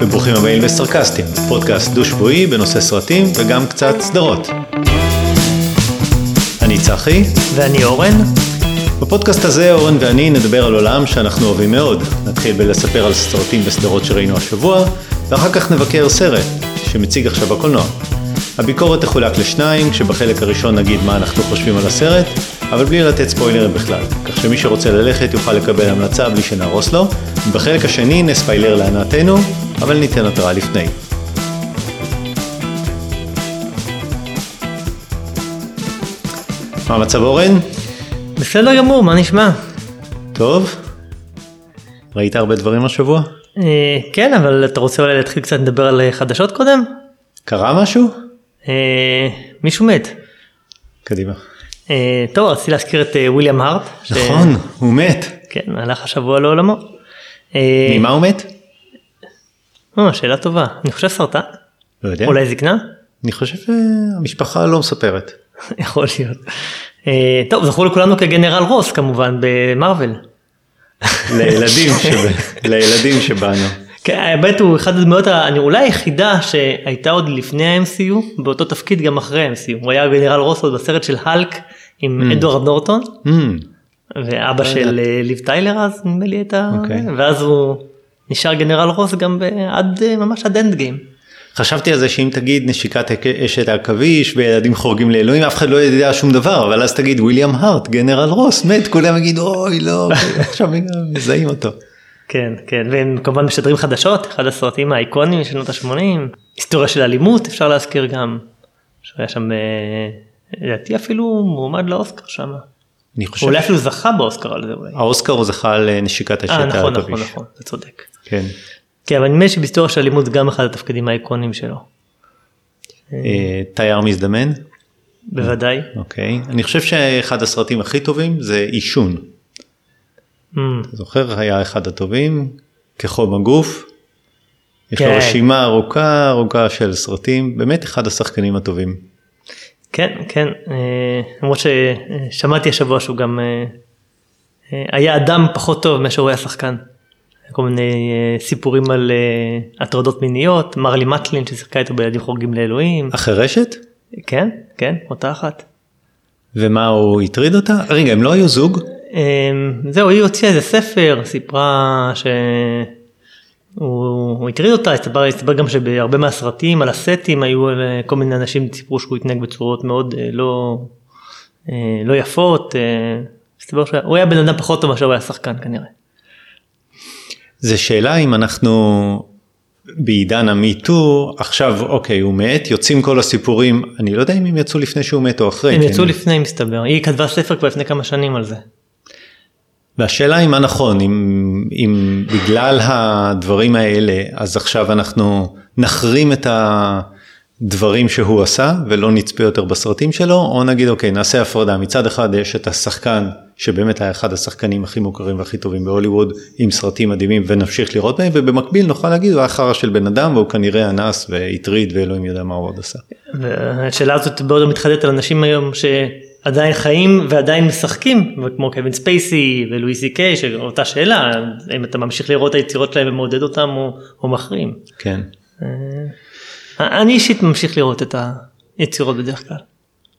וברוכים הבאים לסרקסטים, פודקאסט דו-שבועי בנושא סרטים וגם קצת סדרות. אני צחי. ואני אורן. בפודקאסט הזה אורן ואני נדבר על עולם שאנחנו אוהבים מאוד. נתחיל בלספר על סרטים וסדרות שראינו השבוע, ואחר כך נבקר סרט שמציג עכשיו בקולנוע. הביקורת תחולק לשניים, כשבחלק הראשון נגיד מה אנחנו חושבים על הסרט, אבל בלי לתת ספוילרים בכלל, כך שמי שרוצה ללכת יוכל לקבל המלצה בלי שנהרוס לו, ובחלק השני נספיילר להנאתנו, אבל ניתן התראה לפני. מה המצב אורן? בסדר גמור, מה נשמע? טוב. ראית הרבה דברים השבוע? אה, כן, אבל אתה רוצה אולי להתחיל קצת לדבר על אה, חדשות קודם? קרה משהו? אה, מישהו מת. קדימה. אה, טוב, רציתי להזכיר את אה, וויליאם הארט. ש- נכון, הוא מת. כן, הלך השבוע לעולמו. אה, ממה הוא מת? אה, שאלה טובה. אני חושב סרטן? לא יודע. אולי זקנה? אני חושב שהמשפחה לא מספרת. יכול להיות. אה, טוב, זכור לכולנו כגנרל רוס כמובן במרוויל. לילדים, שב... לילדים שבנו. כן, האמת הוא אחד הדמויות, אני אולי היחידה שהייתה עוד לפני ה-MCU, באותו תפקיד גם אחרי ה-MCU. הוא היה גנרל רוס עוד בסרט של האלק עם אדוארד נורטון, Mm, ואבא לא של. אה, ליב טיילר אז נדמה לי הייתה, אוקיי. ואז הוא נשאר גנרל רוס גם עד אה, ממש עד אנד גיים. חשבתי על זה שאם תגיד נשיקת אשת העכביש וילדים חורגים לאלוהים אף אחד לא ידע שום דבר אבל אז תגיד וויליאם הארט גנרל רוס מת כולם יגידו אוי לא עכשיו מזהים אותו. כן, כן, והם כמובן משדרים חדשות, אחד הסרטים האיקונים משנות ה-80, היסטוריה של אלימות אפשר להזכיר גם, שהיה שם, אה, לדעתי אפילו מועמד לאוסקר שם, אני חושב אולי אפילו זכה באוסקר על זה אולי. האוסקר הוא זכה על אה, נשיקת אשת אה נכון נכון. נכון, אתה צודק. כן. כן, אבל נדמה לי שבהיסטוריה של אלימות זה גם אחד התפקידים האיקונים שלו, אה, תייר מזדמן בוודאי. אוקיי אני חושב שאחד הסרטים הכי טובים זה עישון. Mm, אתה זוכר היה אחד הטובים כחום הגוף. יש לו כן. רשימה ארוכה ארוכה של סרטים באמת אחד השחקנים הטובים. כן, כן, אה, למרות ששמעתי השבוע שהוא גם אה, היה אדם פחות טוב מאשר הוא היה שחקן. כל מיני אה, סיפורים על אה, הטרדות מיניות, מרלי מטלין ששיחקה איתו בילדים חורגים לאלוהים, אחרי רשת? כן, כן, אותה אחת. ומה הוא הטריד אותה? רגע הם לא היו זוג? אה, זהו, היא הוציאה איזה ספר, סיפרה שהוא הוא הטריד אותה, הסתבר, הסתבר גם שבהרבה מהסרטים על הסטים היו אה, כל מיני אנשים סיפרו שהוא התנהג בצורות מאוד לא, לא יפות, הסתבר שהוא היה בן אדם פחות טוב מאשר הוא היה שחקן כנראה. זה שאלה אם אנחנו בעידן המיטו עכשיו אוקיי הוא מת יוצאים כל הסיפורים אני לא יודע אם הם יצאו לפני שהוא מת או אחרי. הם כן? יצאו לפני מסתבר, היא כתבה ספר כבר לפני כמה שנים על זה. והשאלה היא מה נכון אם, אם בגלל הדברים האלה אז עכשיו אנחנו נחרים את הדברים שהוא עשה ולא נצפה יותר בסרטים שלו או נגיד אוקיי נעשה הפרדה מצד אחד יש את השחקן שבאמת היה אחד השחקנים הכי מוכרים והכי טובים בהוליווד עם סרטים מדהימים ונמשיך לראות בהם ובמקביל נוכל להגיד הוא היה חרא של בן אדם והוא כנראה אנס והטריד ואלוהים יודע מה הוא עוד עשה. והשאלה הזאת מאוד מתחדדת על אנשים היום שעדיין חיים ועדיין משחקים, כמו קווין ספייסי ולואי סי קיי, שאותה שאלה, אם אתה ממשיך לראות את היצירות שלהם ומעודד אותם או, או מחרים. כן. אה, אני אישית ממשיך לראות את היצירות בדרך כלל,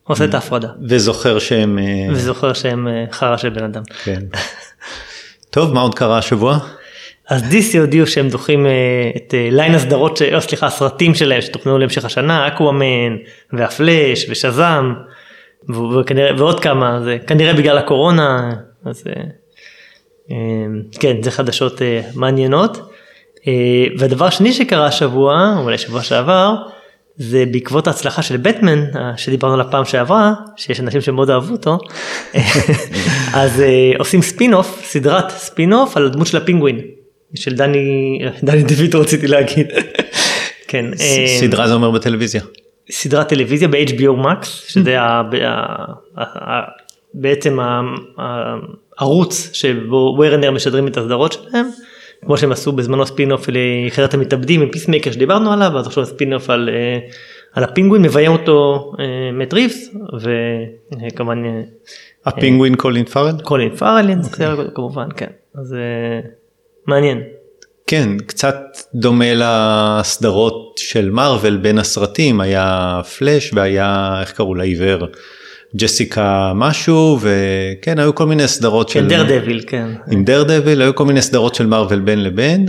עושה את ההפרדה, וזוכר שהם אה, וזוכר שהם אה, חרא של בן אדם. כן. טוב מה עוד קרה השבוע? אז DC הודיעו שהם דוחים אה, את ליין הסדרות, ש- או סליחה, הסרטים שלהם שתוכננו להמשך השנה, אקוואמן והפלאש ושזאם וכנראה, ועוד כמה, זה כנראה בגלל הקורונה, אז אה, כן, זה חדשות מעניינות. והדבר שני שקרה השבוע, או אולי שבוע שעבר, זה בעקבות ההצלחה של בטמן, שדיברנו עליו פעם שעברה, שיש אנשים שמאוד אהבו אותו, אז אה, עושים ספין אוף, סדרת ספין אוף על הדמות של הפינגווין, של דני, דני דויטו רציתי להגיד. כן, אה, סדרה זה אומר בטלוויזיה. סדרת טלוויזיה ב-HBO Max, שזה ה- בעצם הערוץ שבו וורנר משדרים את הסדרות שלהם, כמו שהם עשו בזמנו ספין אוף ליחידת המתאבדים עם פיסמייקר שדיברנו עליו, אז עכשיו ספין אוף על, אה, על הפינגווין, מביים אותו אה, מאט ריבס, וכמובן אה, הפינגווין קולין פארל? קולין פארל, כמובן, כן, אז אה, מעניין. כן, קצת דומה לסדרות של מארוול בין הסרטים, היה פלאש והיה, איך קראו לה, עיוור, ג'סיקה משהו, וכן, היו כל מיני סדרות של... כן, דרדביל, כן. עם דרדביל, היו כל מיני סדרות של מארוול בין לבין.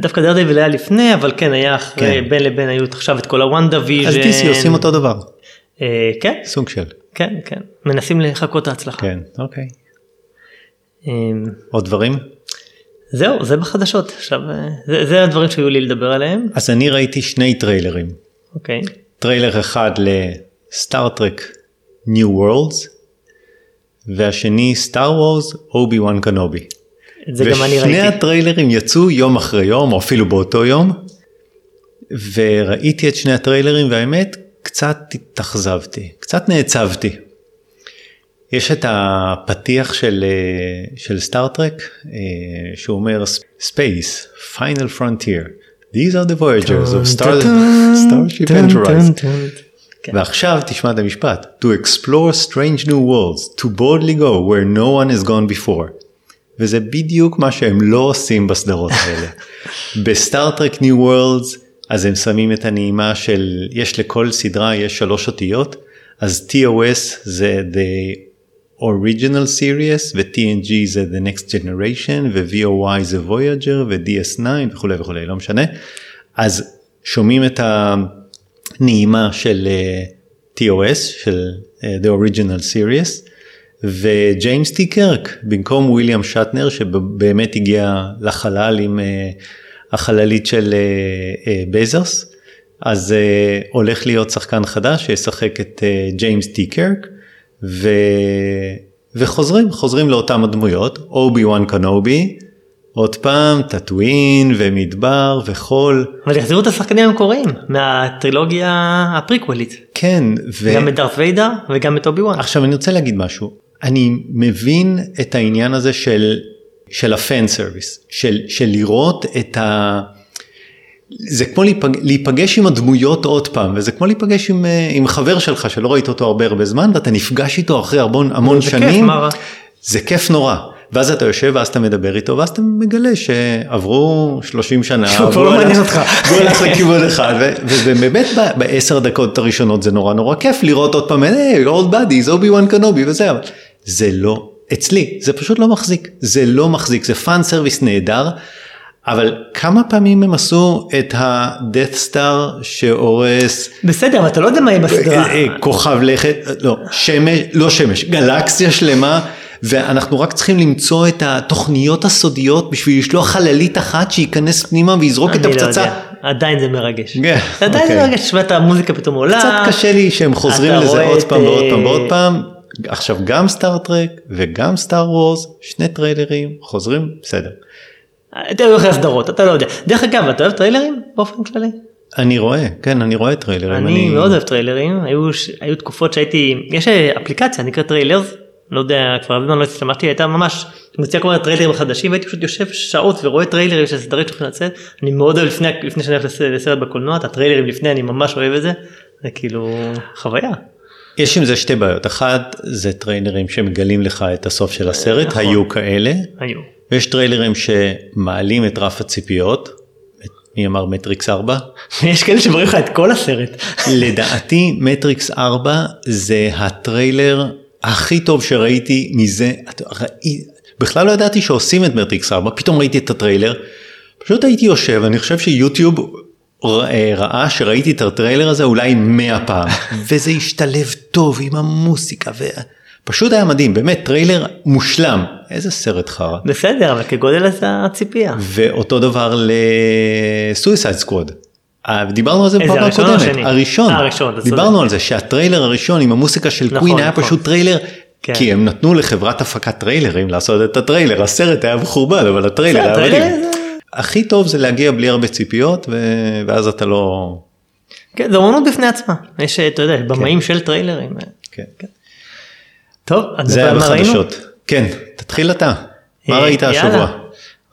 דווקא דרדביל היה לפני, אבל כן, היה אחרי, כן. בין לבין היו עכשיו את כל הוונדה ויז'ן. אז DC עושים אותו דבר, אה, כן, סוג של. כן, כן. מנסים לחקות את ההצלחה. כן, אוקיי. אה, עוד דברים? זהו, זה בחדשות. עכשיו, אה, זה, זה הדברים שהיו לי לדבר עליהם. אז אני ראיתי שני טריילרים. אוקיי. טריילר אחד ל Star Trek: New Worlds, והשני Star Wars אובי וואן קנובי. זה גם אני ושני ראיתי. הטריילרים יצאו יום אחרי יום, או אפילו באותו יום, וראיתי את שני הטריילרים והאמת, קצת התאכזבתי, קצת נעצבתי. יש את הפתיח של, אה, של Star Trek, אה, שהוא אומר Space, Final Frontier, These are the Voyagers of Star, Starship Enterprise. כן. ועכשיו תשמע את המשפט, to explore strange new worlds, to boldly go where no one has gone before. וזה בדיוק מה שהם לא עושים בסדרות האלה. בסטארטרק ניו וורלדס אז הם שמים את הנעימה של יש לכל סדרה יש שלוש אותיות אז TOS זה the original series ו-TNG זה the next generation ו-VOY זה Voyager ו-DS9 וכולי וכולי לא משנה. אז שומעים את הנעימה של אה, TOS של אה, the original series וג'יימס טי קרק במקום וויליאם שטנר שבאמת הגיע לחלל עם אה, החללית של בזוס אז אה, הולך להיות שחקן חדש שישחק את ג'יימס טי קרק. וחוזרים חוזרים לאותם הדמויות אובי וואן קנובי עוד פעם טאטווין ומדבר וחול אבל יחזירו את השחקנים המקוריים מהטרילוגיה הפריקוולית. כן ו... גם את דארט ויידר וגם את אובי וואן. עכשיו אני רוצה להגיד משהו אני מבין את העניין הזה של של ה fan service של של לראות את ה... זה כמו להיפג... להיפגש עם הדמויות עוד פעם וזה כמו להיפגש עם, אה, עם חבר שלך שלא ראית אותו הרבה הרבה זמן ואתה נפגש איתו אחרי המון, המון זה כיף, שנים רע? זה כיף נורא ואז אתה יושב ואז אתה מדבר איתו ואז אתה מגלה שעברו 30 שנה שהוא כבר לא מעניין אותך. והוא הלך לכיוון אחד ובאמת בעשר דקות הראשונות זה נורא נורא כיף לראות עוד פעם hey old buddies אובי וואן קנובי וזה אבל זה לא אצלי זה פשוט לא מחזיק זה לא מחזיק זה fan service נהדר. אבל כמה פעמים הם עשו את ה-death star שהורס בסדר, אבל אתה לא יודע מה יהיה בסדרה. אה, אה, כוכב לכת, לא, שמש, לא שמש, גלקסיה שלמה, ואנחנו רק צריכים למצוא את התוכניות הסודיות בשביל לשלוח חללית אחת שייכנס פנימה ויזרוק את אני לא הפצצה. יודע. עדיין זה מרגש. כן, עדיין זה אוקיי. מרגש, תשמע את המוזיקה פתאום עולה. קצת קשה לי שהם חוזרים לזה עוד פעם ועוד פעם אה, ועוד פעם. עכשיו גם Star Trek וגם Star Wars, שני טריילרים, חוזרים, בסדר. אתה הולך לסדרות, אתה לא יודע. דרך אגב, אתה אוהב טריילרים באופן כללי? אני רואה, כן, אני רואה טריילרים. אני מאוד אוהב טריילרים, היו היו תקופות שהייתי, יש אה, אפליקציה נקראת Trailers, לא יודע, כבר הרבה זמן לא השתמשתי, הייתה ממש מוציאה כל מיני טריילרים חדשים, והייתי פשוט יושב שעות ורואה טריילרים של סדרים שהולכים לצאת, אני מאוד אוהב לפני לפני שאני הולך לס- לסרט בקולנוע, את הטריילרים לפני אני ממש אוהב את זה, זה כאילו חוויה. יש עם זה שתי בעיות, אחת זה טריילרים שמגלים לך את הסוף של הסרט, נכון. היו כאלה, היו. ויש טריילרים שמעלים את רף הציפיות, מי אמר מטריקס 4? יש כאלה שמראים לך את כל הסרט. לדעתי מטריקס 4 זה הטריילר הכי טוב שראיתי מזה, ראי- בכלל לא ידעתי שעושים את מטריקס 4, פתאום ראיתי את הטריילר, פשוט הייתי יושב, אני חושב שיוטיוב ר- אה, ראה שראיתי את הטריילר הזה אולי 100 פעם, וזה השתלב טוב עם המוסיקה, ופשוט היה מדהים, באמת טריילר מושלם, איזה סרט חרא. בסדר, אבל כגודל הציפייה. ואותו דבר ל Suicide Squad. דיברנו על זה בפעם הקודמת? הראשון, אה, הראשון, דיברנו. על זה שהטריילר הראשון עם המוסיקה של נכון, Queen היה נכון. פשוט טריילר, כן. כי הם נתנו לחברת הפקת טריילרים לעשות את הטריילר, הסרט היה מחורבן אבל הטריילר היה מדהים. הכי טוב זה להגיע בלי הרבה ציפיות ואז אתה לא... כן, זה אומנות בפני עצמה. יש, אתה יודע, במאים של טריילרים. כן. טוב, זה היה? בחדשות. כן, תתחיל אתה. מה אה, ראית. השבוע?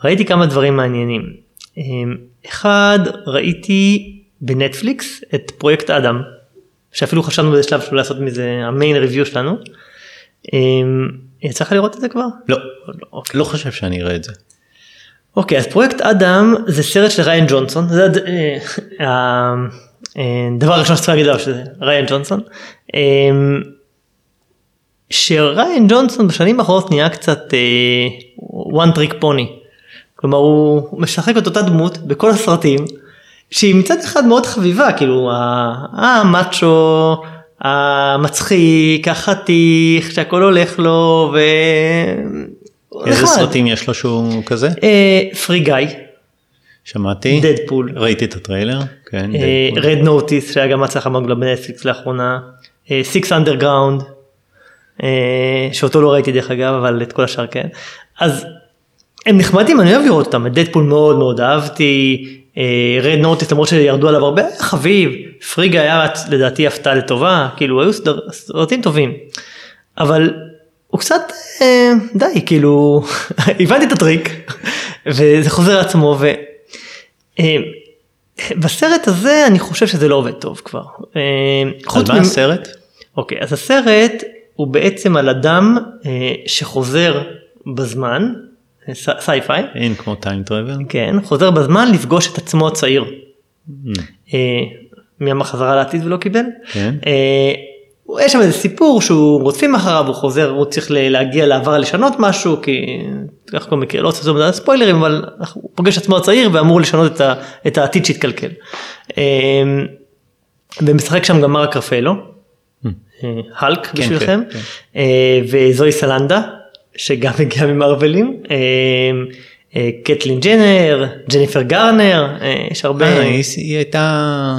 ראיתי כמה דברים מעניינים. אה, אחד, ראיתי בנטפליקס את פרויקט אדם, שאפילו חשבנו באיזה שלב שלו לעשות מזה המיין ריוויו שלנו. אה, יצא לך לראות את זה כבר? לא, לא, אוקיי. לא חושב שאני אראה את זה. אוקיי, אז פרויקט אדם זה סרט של ריין ג'ונסון, זה הד- אה, ה- אה, הדבר הראשון שצריך להגיד עליו שזה ריין ג'ונסון. אה, שריין ג'ונסון בשנים האחרונות נהיה קצת אה, one trick pony. כלומר הוא משחק את אותה דמות בכל הסרטים שהיא מצד אחד מאוד חביבה כאילו המאצ'ו המצחיק החתיך שהכל הולך לו ו... איזה נחמד. סרטים יש לו שהוא כזה? פרי גיא, שמעתי. דדפול, ראיתי את הטריילר. כן. אה. רד נוטיס שהיה גם הצלחה מאוד גדולה בנטפליקס לאחרונה, Six Underground, שאותו לא ראיתי דרך אגב אבל את כל השאר כן, אז הם נחמדים אני אוהב לראות אותם, את Deadpool מאוד מאוד אהבתי, Red Notice למרות שירדו עליו הרבה, חביב, Free Guy היה לדעתי הפתעה לטובה, כאילו היו סדר- סרטים טובים, אבל הוא קצת אה, די כאילו הבנתי את הטריק וזה חוזר לעצמו ו... אה, בסרט הזה אני חושב שזה לא עובד טוב כבר. אה, על מה הסרט? אוקיי, אז הסרט הוא בעצם על אדם אה, שחוזר בזמן, אה, sci-fi, אין כמו time travel. כן, חוזר בזמן לפגוש את עצמו הצעיר. Mm. אה, מי אמר חזרה לעתיד ולא קיבל? כן. אה, יש שם איזה סיפור שהוא רודפים אחריו, הוא חוזר, הוא צריך להגיע לעבר לשנות משהו, כי איך קוראים מכיר, לא רוצה לעשות ספוילרים, אבל הוא פוגש את עצמו הצעיר ואמור לשנות את, ה, את העתיד שהתקלקל. אה, ומשחק שם גם מרק רפאלו, אה, הלק כן, בשבילכם, כן. אה, וזוהי סלנדה, שגם הגיעה ממרווילים, אה, אה, קטלין ג'נר, ג'ניפר גארנר, אה, יש הרבה... אה, היא הייתה,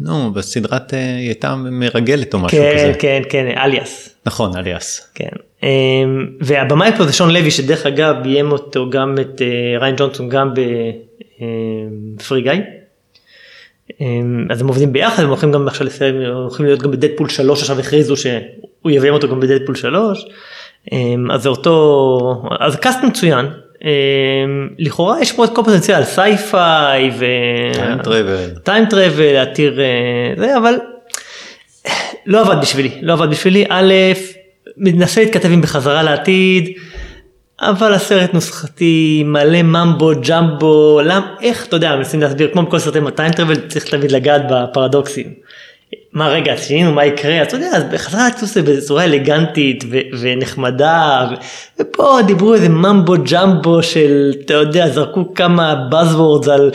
נו, בסדרת, היא הייתה מרגלת או משהו כן, כזה. כן, כן, אליאס. נכון, Alias. כן. אמ, והבמאי פה זה שון לוי שדרך אגב ביים אותו גם את ריין ג'ונסון גם ב Free Guy. אמ, אז הם עובדים ביחד הם הולכים גם עכשיו לסיים הם הולכים להיות גם ב Deadpool 3 עכשיו הכריזו שהוא יביים אותו גם ב Deadpool 3. אמ, אז זה אותו אז קאסט מצוין. אמ, לכאורה יש פה את כל פוטנציאל sci-fi ו... time travel. time travel אה, זה אבל לא עבד בשבילי לא עבד בשבילי א' מנסה להתכתב עם בחזרה לעתיד אבל הסרט נוסחתי מלא mumbo jumbo למ איך אתה יודע מנסים להסביר כמו בכל סרטי time travel צריך תמיד לגעת בפרדוקסים. מה רגע שינינו מה יקרה אתה יודע אז בחזרה לעתיד עושה בצורה אלגנטית ו- ונחמדה ו- ופה דיברו איזה mumbo jumbo של אתה יודע זרקו כמה buzzwords על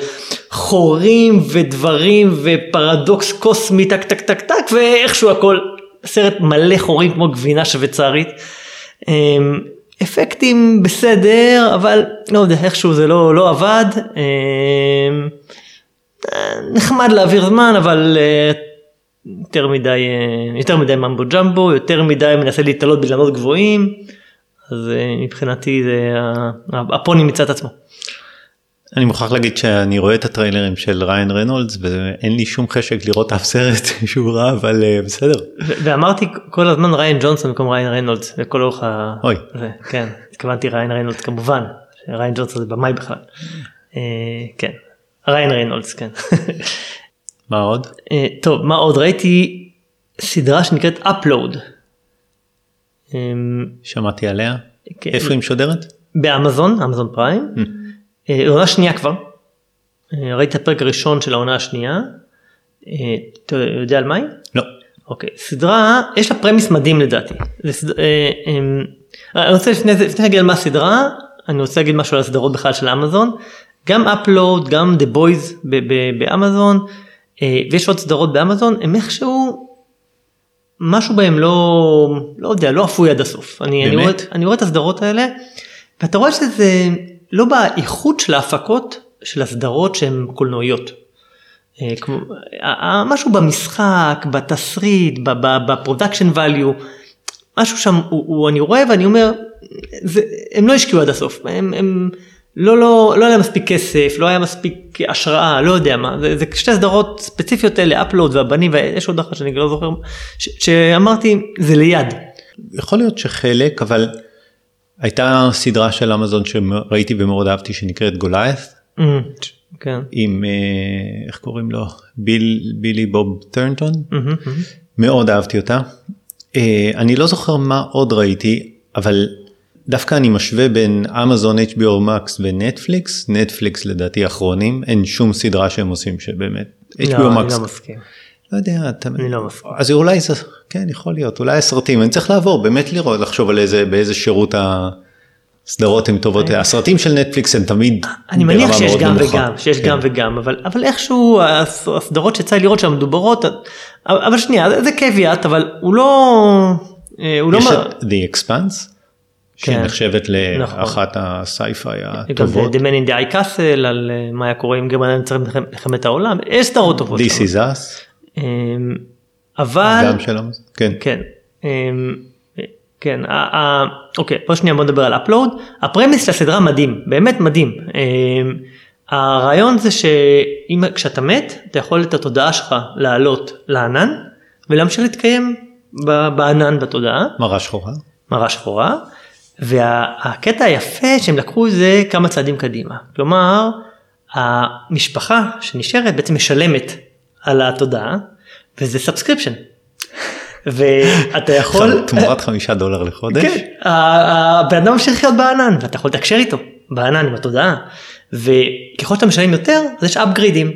חורים ודברים ופרדוקס קוסמי טק טק טק טק ואיכשהו הכל סרט מלא חורים כמו גבינה שוויצרית. אמ, אפקטים בסדר אבל לא יודע איכשהו זה לא לא עבד אמ, נחמד להעביר זמן אבל אה, יותר מדי אה, יותר מדי ממבו ג'מבו יותר מדי מנסה להתעלות באילנות גבוהים אז אה, מבחינתי זה הפוני מצד עצמו. אני מוכרח להגיד שאני רואה את הטריילרים של ריין רנולדס ואין לי שום חשק לראות אף סרט שהוא רע אבל אה, בסדר. ואמרתי כל הזמן ריין ג'ונסון במקום ריין ריינולדס לכל אורך ה... אוי. זה, כן, התכוונתי ריין ריינולדס כמובן, ריין ג'ונסון זה במאי בכלל. כן, ריין ריינולדס כן. מה עוד? אה, טוב, מה עוד? ראיתי סדרה שנקראת Upload. אה, שמעתי עליה. כן. איפה היא משודרת? באמזון, אמזון פריים. Mm. אה, עונה שנייה כבר. אה, ראיתי את הפרק הראשון של העונה השנייה. אה, אתה יודע על מה היא? לא. אוקיי, סדרה, יש לה פרמיס מדהים לדעתי. זה סד... אה, אה, אני רוצה לפני זה, לפני להגיד על מה הסדרה, אני רוצה להגיד משהו על הסדרות בכלל של אמזון. גם אפלוד, גם The Boys ב- ב- באמזון, אה, ויש עוד סדרות באמזון, הם איכשהו, משהו בהם לא, לא יודע, לא אפוי עד הסוף. אני, אני, רואה? אני רואה את הסדרות האלה, ואתה רואה שזה לא באיכות של ההפקות של הסדרות שהן קולנועיות. אה, כמו, משהו במשחק, בתסריט, ב production value, משהו שם, הוא, הוא, אני רואה ואני אומר, זה, הם לא השקיעו עד הסוף, הם, הם לא, לא, לא היה מספיק כסף, לא היה מספיק השראה, לא יודע מה, זה, זה שתי סדרות ספציפיות אלה, Upload והבנים, ויש עוד אחת שאני לא זוכר, ש, שאמרתי, זה ליד. יכול להיות שחלק אבל הייתה סדרה של אמזון שראיתי ומאוד אהבתי שנקראת Goliath Mm, כן. עם אה, איך קוראים לו ביל בילי בוב טרנטון מהמם, מהמם. מאוד אהבתי אותה. אה, אני לא זוכר מה עוד ראיתי אבל דווקא אני משווה בין אמזון, HBO Max ונטפליקס, נטפליקס לדעתי אחרונים, אין שום סדרה שהם עושים שבאמת, HBO לא, אני Max, לא מסכים. לא יודע, אתה, אני לא מסכים. אז אולי זה, כן יכול להיות, אולי הסרטים, אני צריך לעבור, באמת לראות, לחשוב על איזה, באיזה שירות הסדרות הן טובות, הסרטים של נטפליקס הם תמיד אני מניח ברמה שיש מאוד גם נמוכה. וגם, שיש כן. גם וגם, אבל, אבל איכשהו הס- הסדרות שיצא לי לראות שם מדוברות, אבל שנייה, זה- quiet, אבל הוא לא... אה, הוא לא... יש את The Expanse, שהיא כן. נחשבת נכון. לאחת הסייפיי הטובות, The Man in the High Castle, על אה, מה היה קורה אם גרמניה ניצחה במלחמת העולם, יש סדרות טובות. This is us, אמ, אבל... גם של אמזון, כן. כן. אמ, כן, אוקיי, בוא שנייה בוא נדבר על אפלואוד. הפרמיס של הסדרה מדהים, באמת מדהים. אמ, הרעיון זה שאם כשאתה מת, אתה יכול את התודעה שלך לעלות לענן ולהמשיך להתקיים בענן בתודעה, מראה שחורה. מראה שחורה. והקטע היפה שהם לקחו זה כמה צעדים קדימה. כלומר, המשפחה שנשארת בעצם משלמת על התודעה, וזה subscription. ואתה יכול... תמורת חמישה דולר לחודש. כן, הבן אדם ממשיך לחיות בענן ואתה יכול לתקשר איתו בענן עם התודעה וככל שאתה משלם יותר אז יש upgradeים.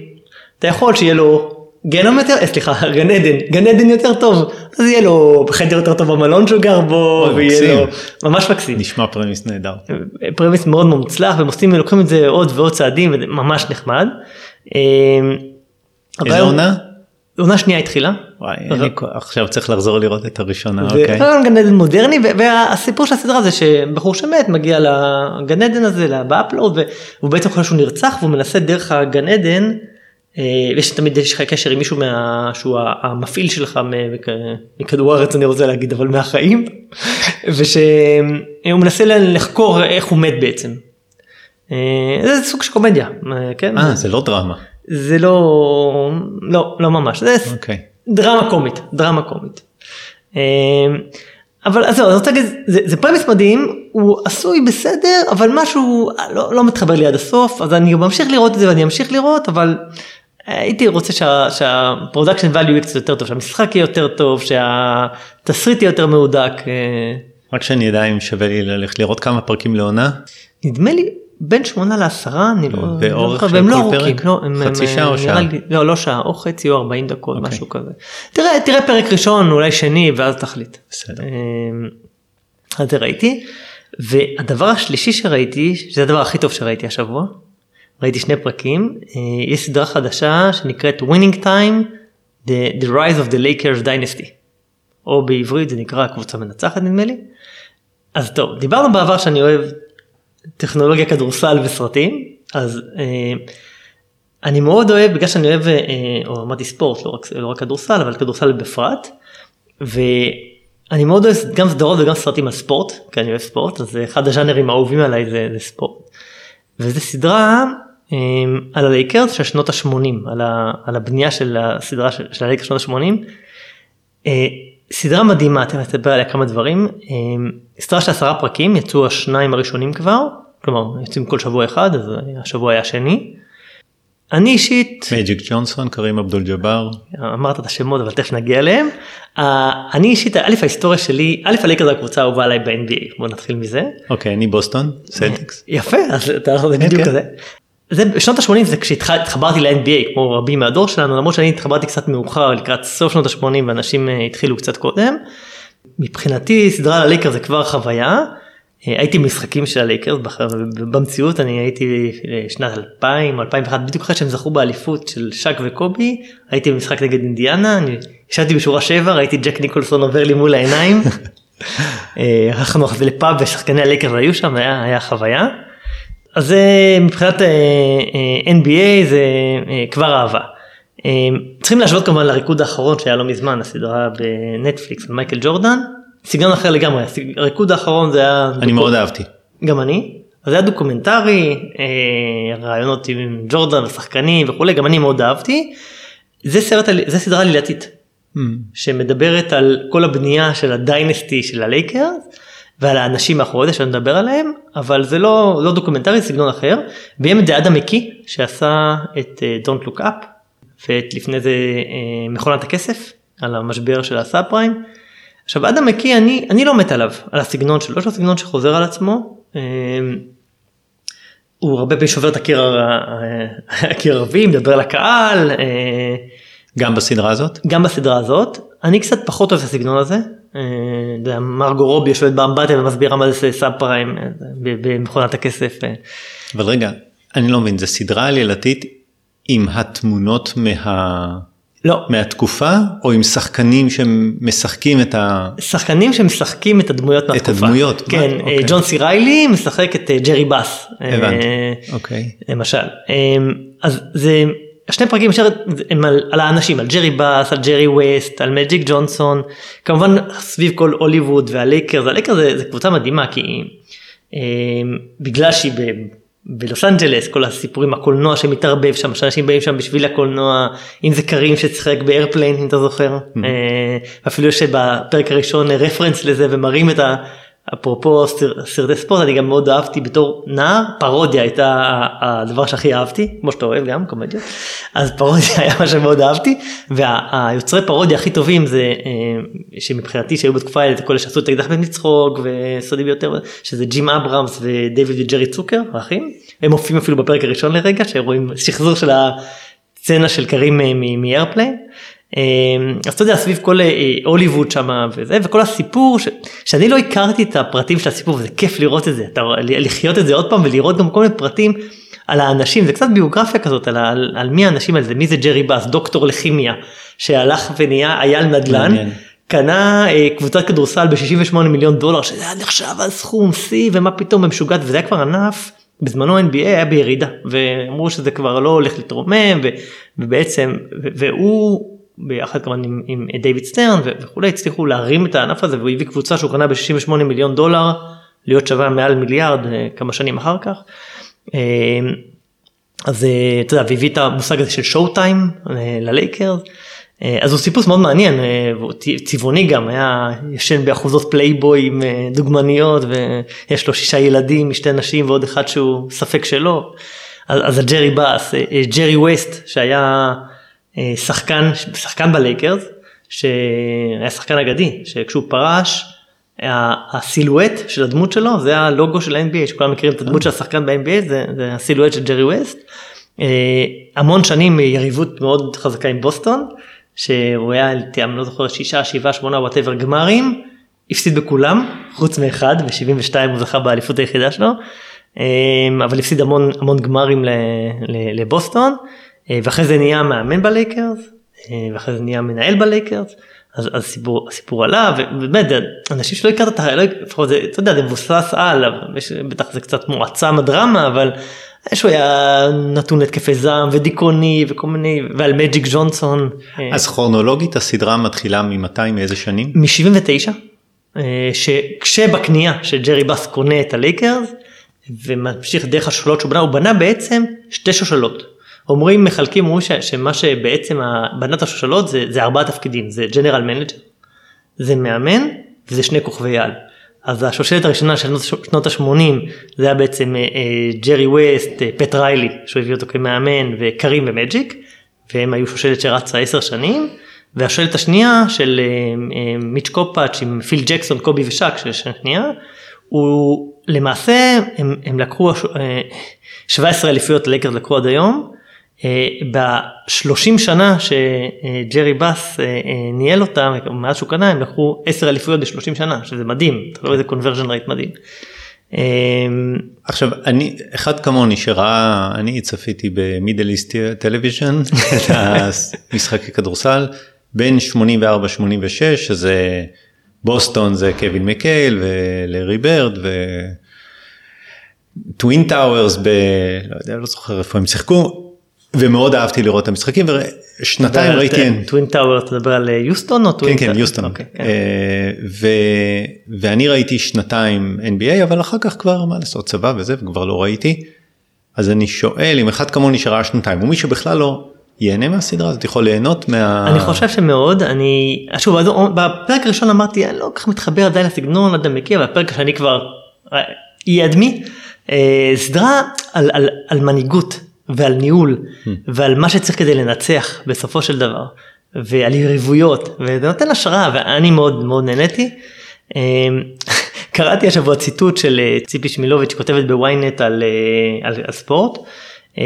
אתה יכול שיהיה לו גנום יותר, אה, סליחה, גן עדן, גן עדן יותר טוב, אז יהיה לו חדר יותר טוב במלון שהוא גר בו, ויהיה לו. ממש מקסים. נשמע premise נהדר. premise מאוד מוצלח והם עושים, לוקחים את זה עוד ועוד צעדים, וזה ממש נחמד. אה, איזה עונה? עונה שנייה התחילה. וואי, אין לי כוח, עכשיו צריך לחזור לראות את הראשונה, אוקיי. גן עדן מודרני והסיפור של הסדרה זה שבחור שמת מגיע לגן עדן הזה ב upload והוא בעצם חושב שהוא נרצח והוא מנסה דרך הגן עדן. אה, יש תמיד יש לך קשר עם מישהו מה, שהוא המפעיל שלך מכדור הארץ אני רוצה להגיד אבל מהחיים ושהוא מנסה לחקור איך הוא מת בעצם. אה, זה סוג של קומדיה אה, כן אה, זה לא דרמה. זה לא לא לא ממש זה אוקיי. דרמה קומית, דרמה קומית. אבל אז זהו, אני רוצה להגיד, זה, זה premise מדהים, הוא עשוי בסדר, אבל משהו לא, לא מתחבר לי עד הסוף, אז אני ממשיך לראות את זה ואני אמשיך לראות, אבל הייתי רוצה שה- שה production value יהיה קצת יותר טוב, שהמשחק יהיה יותר טוב, שהתסריט יהיה יותר מהודק. אה, רק שאני אדע אם שווה לי ללכת לראות כמה פרקים לעונה. נדמה לי בין שמונה לעשרה, אני לא... באורך לא- של והם לא כל פרק? לא, הם- חצי שעה או שעה? לי- לא, לא שעה, או חצי או 40 דקות, אוקיי. משהו כזה. תראה, תראה פרק ראשון, אולי שני, ואז תחליט. בסדר. אמ, אז זה ראיתי. והדבר השלישי שראיתי, שזה הדבר הכי טוב שראיתי השבוע, ראיתי שני פרקים, אה, יש סדרה חדשה שנקראת Winning Time, The, the Rise of the Lakers Dynasty, או בעברית זה נקרא קבוצה מנצחת נדמה לי. אז טוב, דיברנו בעבר שאני אוהב טכנולוגיה, כדורסל וסרטים, אז אה, אני מאוד אוהב, בגלל שאני אוהב, אה, או אמרתי ספורט, לא רק, לא רק כדורסל, אבל כדורסל בפרט, ואני מאוד אוהב גם סדרות וגם סרטים על ספורט, כי אני אוהב ספורט, אז אחד הז'אנרים האהובים עליי זה, זה ספורט. וזו סדרה על הלייקרס של שנות ה-80, על, ה, על הבנייה של הסדרה של, של הלייקרס של שנות ה-80. אה, סדרה מדהימה, תכף נספר עליה כמה דברים. אה, סדרה של עשרה פרקים, יצאו השניים הראשונים כבר, כלומר יוצאים כל שבוע אחד, אז השבוע היה שני. אני אישית, מג'יק ג'ונסון, קרים אבדול ג'אבר. אמרת את השמות אבל תכף נגיע אליהם. אה, אני אישית, א' ההיסטוריה שלי, א' הלייקרס זה הקבוצה האהובה עליי ב-NBA, בוא נתחיל מזה. אוקיי, אני בוסטון, סלטיקס. יפה, אז אתה זה בדיוק כן. כזה. זה בשנות ה-80 זה כשהתחברתי ל-NBA כמו רבים מהדור שלנו למרות שאני התחברתי קצת מאוחר לקראת סוף שנות ה-80 ואנשים אה, התחילו קצת קודם. מבחינתי סדרה על הלייקרס זה כבר חוויה. אה, הייתי במשחקים של הלייקרס בח- במציאות אני הייתי אה, שנת 2000 או 2001 בדיוק אחרי שהם זכו באליפות של שק וקובי הייתי במשחק נגד אינדיאנה אני ישבתי בשורה 7 ראיתי ג'ק ניקולסון עובר לי מול העיניים. הלכנו לפאב ושחקני הלייקרס היו שם היה, היה חוויה. אז זה מבחינת אה, אה, NBA זה אה, כבר אהבה. אה, צריכים להשוות כמובן לריקוד האחרון שהיה לא מזמן הסדרה בנטפליקס על מייקל ג'ורדן. סגנון אחר לגמרי הריקוד האחרון זה היה אני מאוד אהבתי. גם אני. אז זה היה דוקומנטרי, ראיונות עם ג'ורדן ושחקנים וכולי, גם אני מאוד אהבתי. זה סרט, זה סדרה עלילתית שמדברת על כל הבנייה של ה dynasty של הלייקרס ועל האנשים מאחורי זה שאני מדבר עליהם, אבל זה לא, לא דוקומנטרי, סגנון אחר. ביים את זה אדם מקי שעשה את אה, Don't Look Up ואת לפני זה אה, מכונת הכסף על המשבר של הסאב פריים. עכשיו אדם מקי אני אני לא מת עליו על הסגנון שלו יש לו סגנון שחוזר על עצמו. אה, הוא הרבה פעמים שובר את הקיר הקיר הערבי מדבר לקהל. גם בסדרה הזאת? גם בסדרה הזאת אני קצת פחות אוהב את הסגנון הזה. אה, מרגו רובי יושבת באמבטיה ומסבירה מה זה סאב פריים אה, במכונת הכסף. אה. אבל רגע, אני לא מבין, זה סדרה עלילתית עם התמונות מה... לא, מהתקופה, או עם שחקנים שמשחקים את ה... שחקנים שמשחקים את הדמויות מהתקופה. הדמויות, כן? אה, אוקיי. ג'ון סי ריילי משחק את ג'רי באס. הבנתי, אוקיי. למשל. אה, אז זה שני פרקים ישר הם על, על האנשים, על ג'רי באס, על ג'רי ווסט, על מג'יק ג'ונסון, כמובן סביב כל הוליווד והלייקרס, הלייקרס זה, זה קבוצה מדהימה כי אה, בגלל שהיא ב... בלוס אנג'לס כל הסיפורים הקולנוע שמתערבב שם שאנשים באים שם בשביל הקולנוע אם זה קרים ששיחק ב Airplane אם אתה זוכר אה, אפילו יש בפרק הראשון reference לזה ומראים את ה... אפרופו סר- סרטי ספורט אני גם מאוד אהבתי בתור נער פרודיה הייתה הדבר שהכי אהבתי כמו שאתה אוהב גם קומדיות אז פרודיה היה מה שמאוד אהבתי והיוצרי פרודיה הכי טובים זה אה, שמבחינתי שהיו בתקופה האלה זה כל שעשו את האקדח בן מצחוק וסודי ביותר שזה ג'ים אברהמס ודייוויד וג'רי צוקר האחים הם מופיעים אפילו בפרק הראשון לרגע שרואים שחזור של הסצנה של קרים מאיירפליין. אה, אז אתה יודע סביב כל אה, הוליווד שם וזה וכל הסיפור ש... שאני לא הכרתי את הפרטים של הסיפור וזה כיף לראות את זה אתה לחיות את זה עוד פעם ולראות גם כל מיני פרטים על האנשים זה קצת ביוגרפיה כזאת על, על, על מי האנשים האלה מי זה ג'רי באס דוקטור לכימיה שהלך ונהיה איל נדל"ן. קנה אה, קבוצת כדורסל ב-68 מיליון דולר שזה היה נחשב על סכום שיא ומה פתאום ומשוגע וזה היה כבר ענף בזמנו NBA היה בירידה ואמרו שזה כבר לא הולך להתרומם ו- ובעצם ו- והוא ביחד כמובן עם, עם דייוויד סטרן וכולי הצליחו להרים את הענף הזה והוא הביא קבוצה שהוא קנה ב-68 מיליון דולר להיות שווה מעל מיליארד אה, כמה שנים אחר כך. אה, אז אה, אתה יודע, והביא את המושג הזה של Showtime ללייקרס. אז הוא טיפוס מאוד מעניין, צבעוני גם, היה ישן באחוזות פלייבוי עם דוגמניות ויש לו שישה ילדים משתי נשים ועוד אחד שהוא ספק שלו. אז, אז הג'רי באס, ג'רי ווסט שהיה שחקן, שחקן בלייקרס, שהיה שחקן אגדי, שכשהוא פרש, הסילואט של הדמות שלו זה הלוגו של ה-NBA שכולם מכירים את הדמות של השחקן ב-NBA זה, זה הסילואט של ג'רי ווסט. אה, המון שנים יריבות מאוד חזקה עם בוסטון שהוא היה אני לא זוכר שישה שבעה שמונה whatever גמרים הפסיד בכולם חוץ מאחד ב-72 הוא זכה באליפות היחידה שלו אה, אבל הפסיד המון המון גמרים לבוסטון אה, ואחרי זה נהיה מאמן בלייקרס אה, ואחרי זה נהיה מנהל בלייקרס. אז, אז הסיפור, הסיפור עלה ובאמת אנשים שלא הכרת את ה... לא, לפחות זה, אתה יודע זה מבוסס על יש, בטח זה קצת מועצם הדרמה אבל שהוא היה נתון להתקפי זעם ודיכאוני וכל מיני ועל מג'יק ג'ונסון אז כרונולוגית הסדרה מתחילה ממתי, מאיזה שנים? מ-79 שכשבקנייה שג'רי באס קונה את הלייקרס וממשיך דרך השושלות שהוא בנה הוא בנה בעצם שתי שושלות. אומרים מחלקים אומרים ש- שמה שבעצם בנה את השושלות זה, זה ארבעה תפקידים זה general manager זה מאמן וזה שני כוכבי על. אז השושלת הראשונה של שנות- שנות ה-80 זה היה בעצם אה, אה, ג'רי ווסט, אה, פט ריילי שהוא הביא אותו כמאמן וקרים ומג'יק והם היו שושלת שרצה עשר שנים והשושלת השנייה של אה, אה, מיץ' קופאץ' עם פיל ג'קסון קובי ושאק של שנייה הוא למעשה הם, הם לקחו אה, 17 אליפויות לייקרס לקחו עד היום ב-30 שנה שג'רי באס אה, אה, ניהל אותם, מאז שהוא קנה, הם לקחו 10 אליפויות ב-30 שנה, שזה מדהים, אתה רואה איזה conversion rate מדהים. אה, עכשיו אני אחד כמוני שראה אני צפיתי ב-Middle East Television את המשחקי כדורסל בין 84 86 שזה בוסטון זה קווין מקייל ולארי בירד וטווין טאוורס ב... לא יודע לא זוכר איפה הם שיחקו ומאוד אהבתי לראות את המשחקים ושנתיים ראיתי. טווין טאוור, אתה מדבר על יוסטון או טווין כן כן יוסטון אוקיי, כן. אה, ואני ראיתי שנתיים NBA אבל אחר כך כבר מה לעשות צבא וזה וכבר לא ראיתי. אז אני שואל אם אחד כמוני שראה שנתיים ומי שבכלל לא ייהנה מהסדרה הזאת יכול ליהנות מה... אני חושב שמאוד, אני, שוב, בפרק הראשון אמרתי, אני לא כל כך מתחבר עדיין לסגנון, לא יודע מכיר, והפרק השני כבר, אדמי, אה, סדרה על, על, על מנהיגות ועל ניהול ועל מה שצריך כדי לנצח בסופו של דבר. ועל יריבויות, וזה נותן השראה, ואני מאוד מאוד נהניתי. אמ, קראתי השבוע ציטוט של אה, ציפי שמילוביץ' כותבת בוויינט על, אה, על, על ספורט. אמ,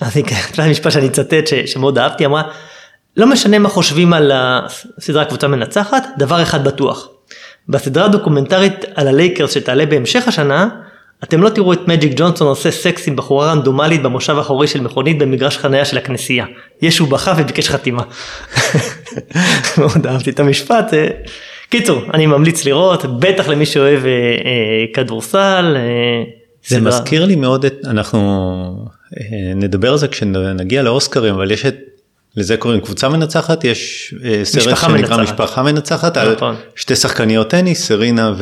אז זה המשפט שאני אצטט שמאוד אהבתי, אמרה, לא משנה מה חושבים על הסדרה קבוצה מנצחת, דבר אחד בטוח. בסדרה הדוקומנטרית על הלייקרס שתעלה בהמשך השנה, אתם לא תראו את מג'יק ג'ונסון עושה סקס עם בחורה רנדומלית במושב האחורי של מכונית במגרש חניה של הכנסייה. ישו בכה וביקש חתימה. מאוד אהבתי את המשפט. אה, קיצור, אני ממליץ לראות, בטח למי שאוהב אה, אה, כדורסל. אה, זה סדרה. מזכיר לי מאוד את, אנחנו אה, נדבר על זה כשנגיע לאוסקרים, אבל יש את לזה קוראים קבוצה מנצחת, יש אה, סרט שנקרא מנצחת. משפחה מנצחת על נכון. שתי שחקניות טניס, סרינה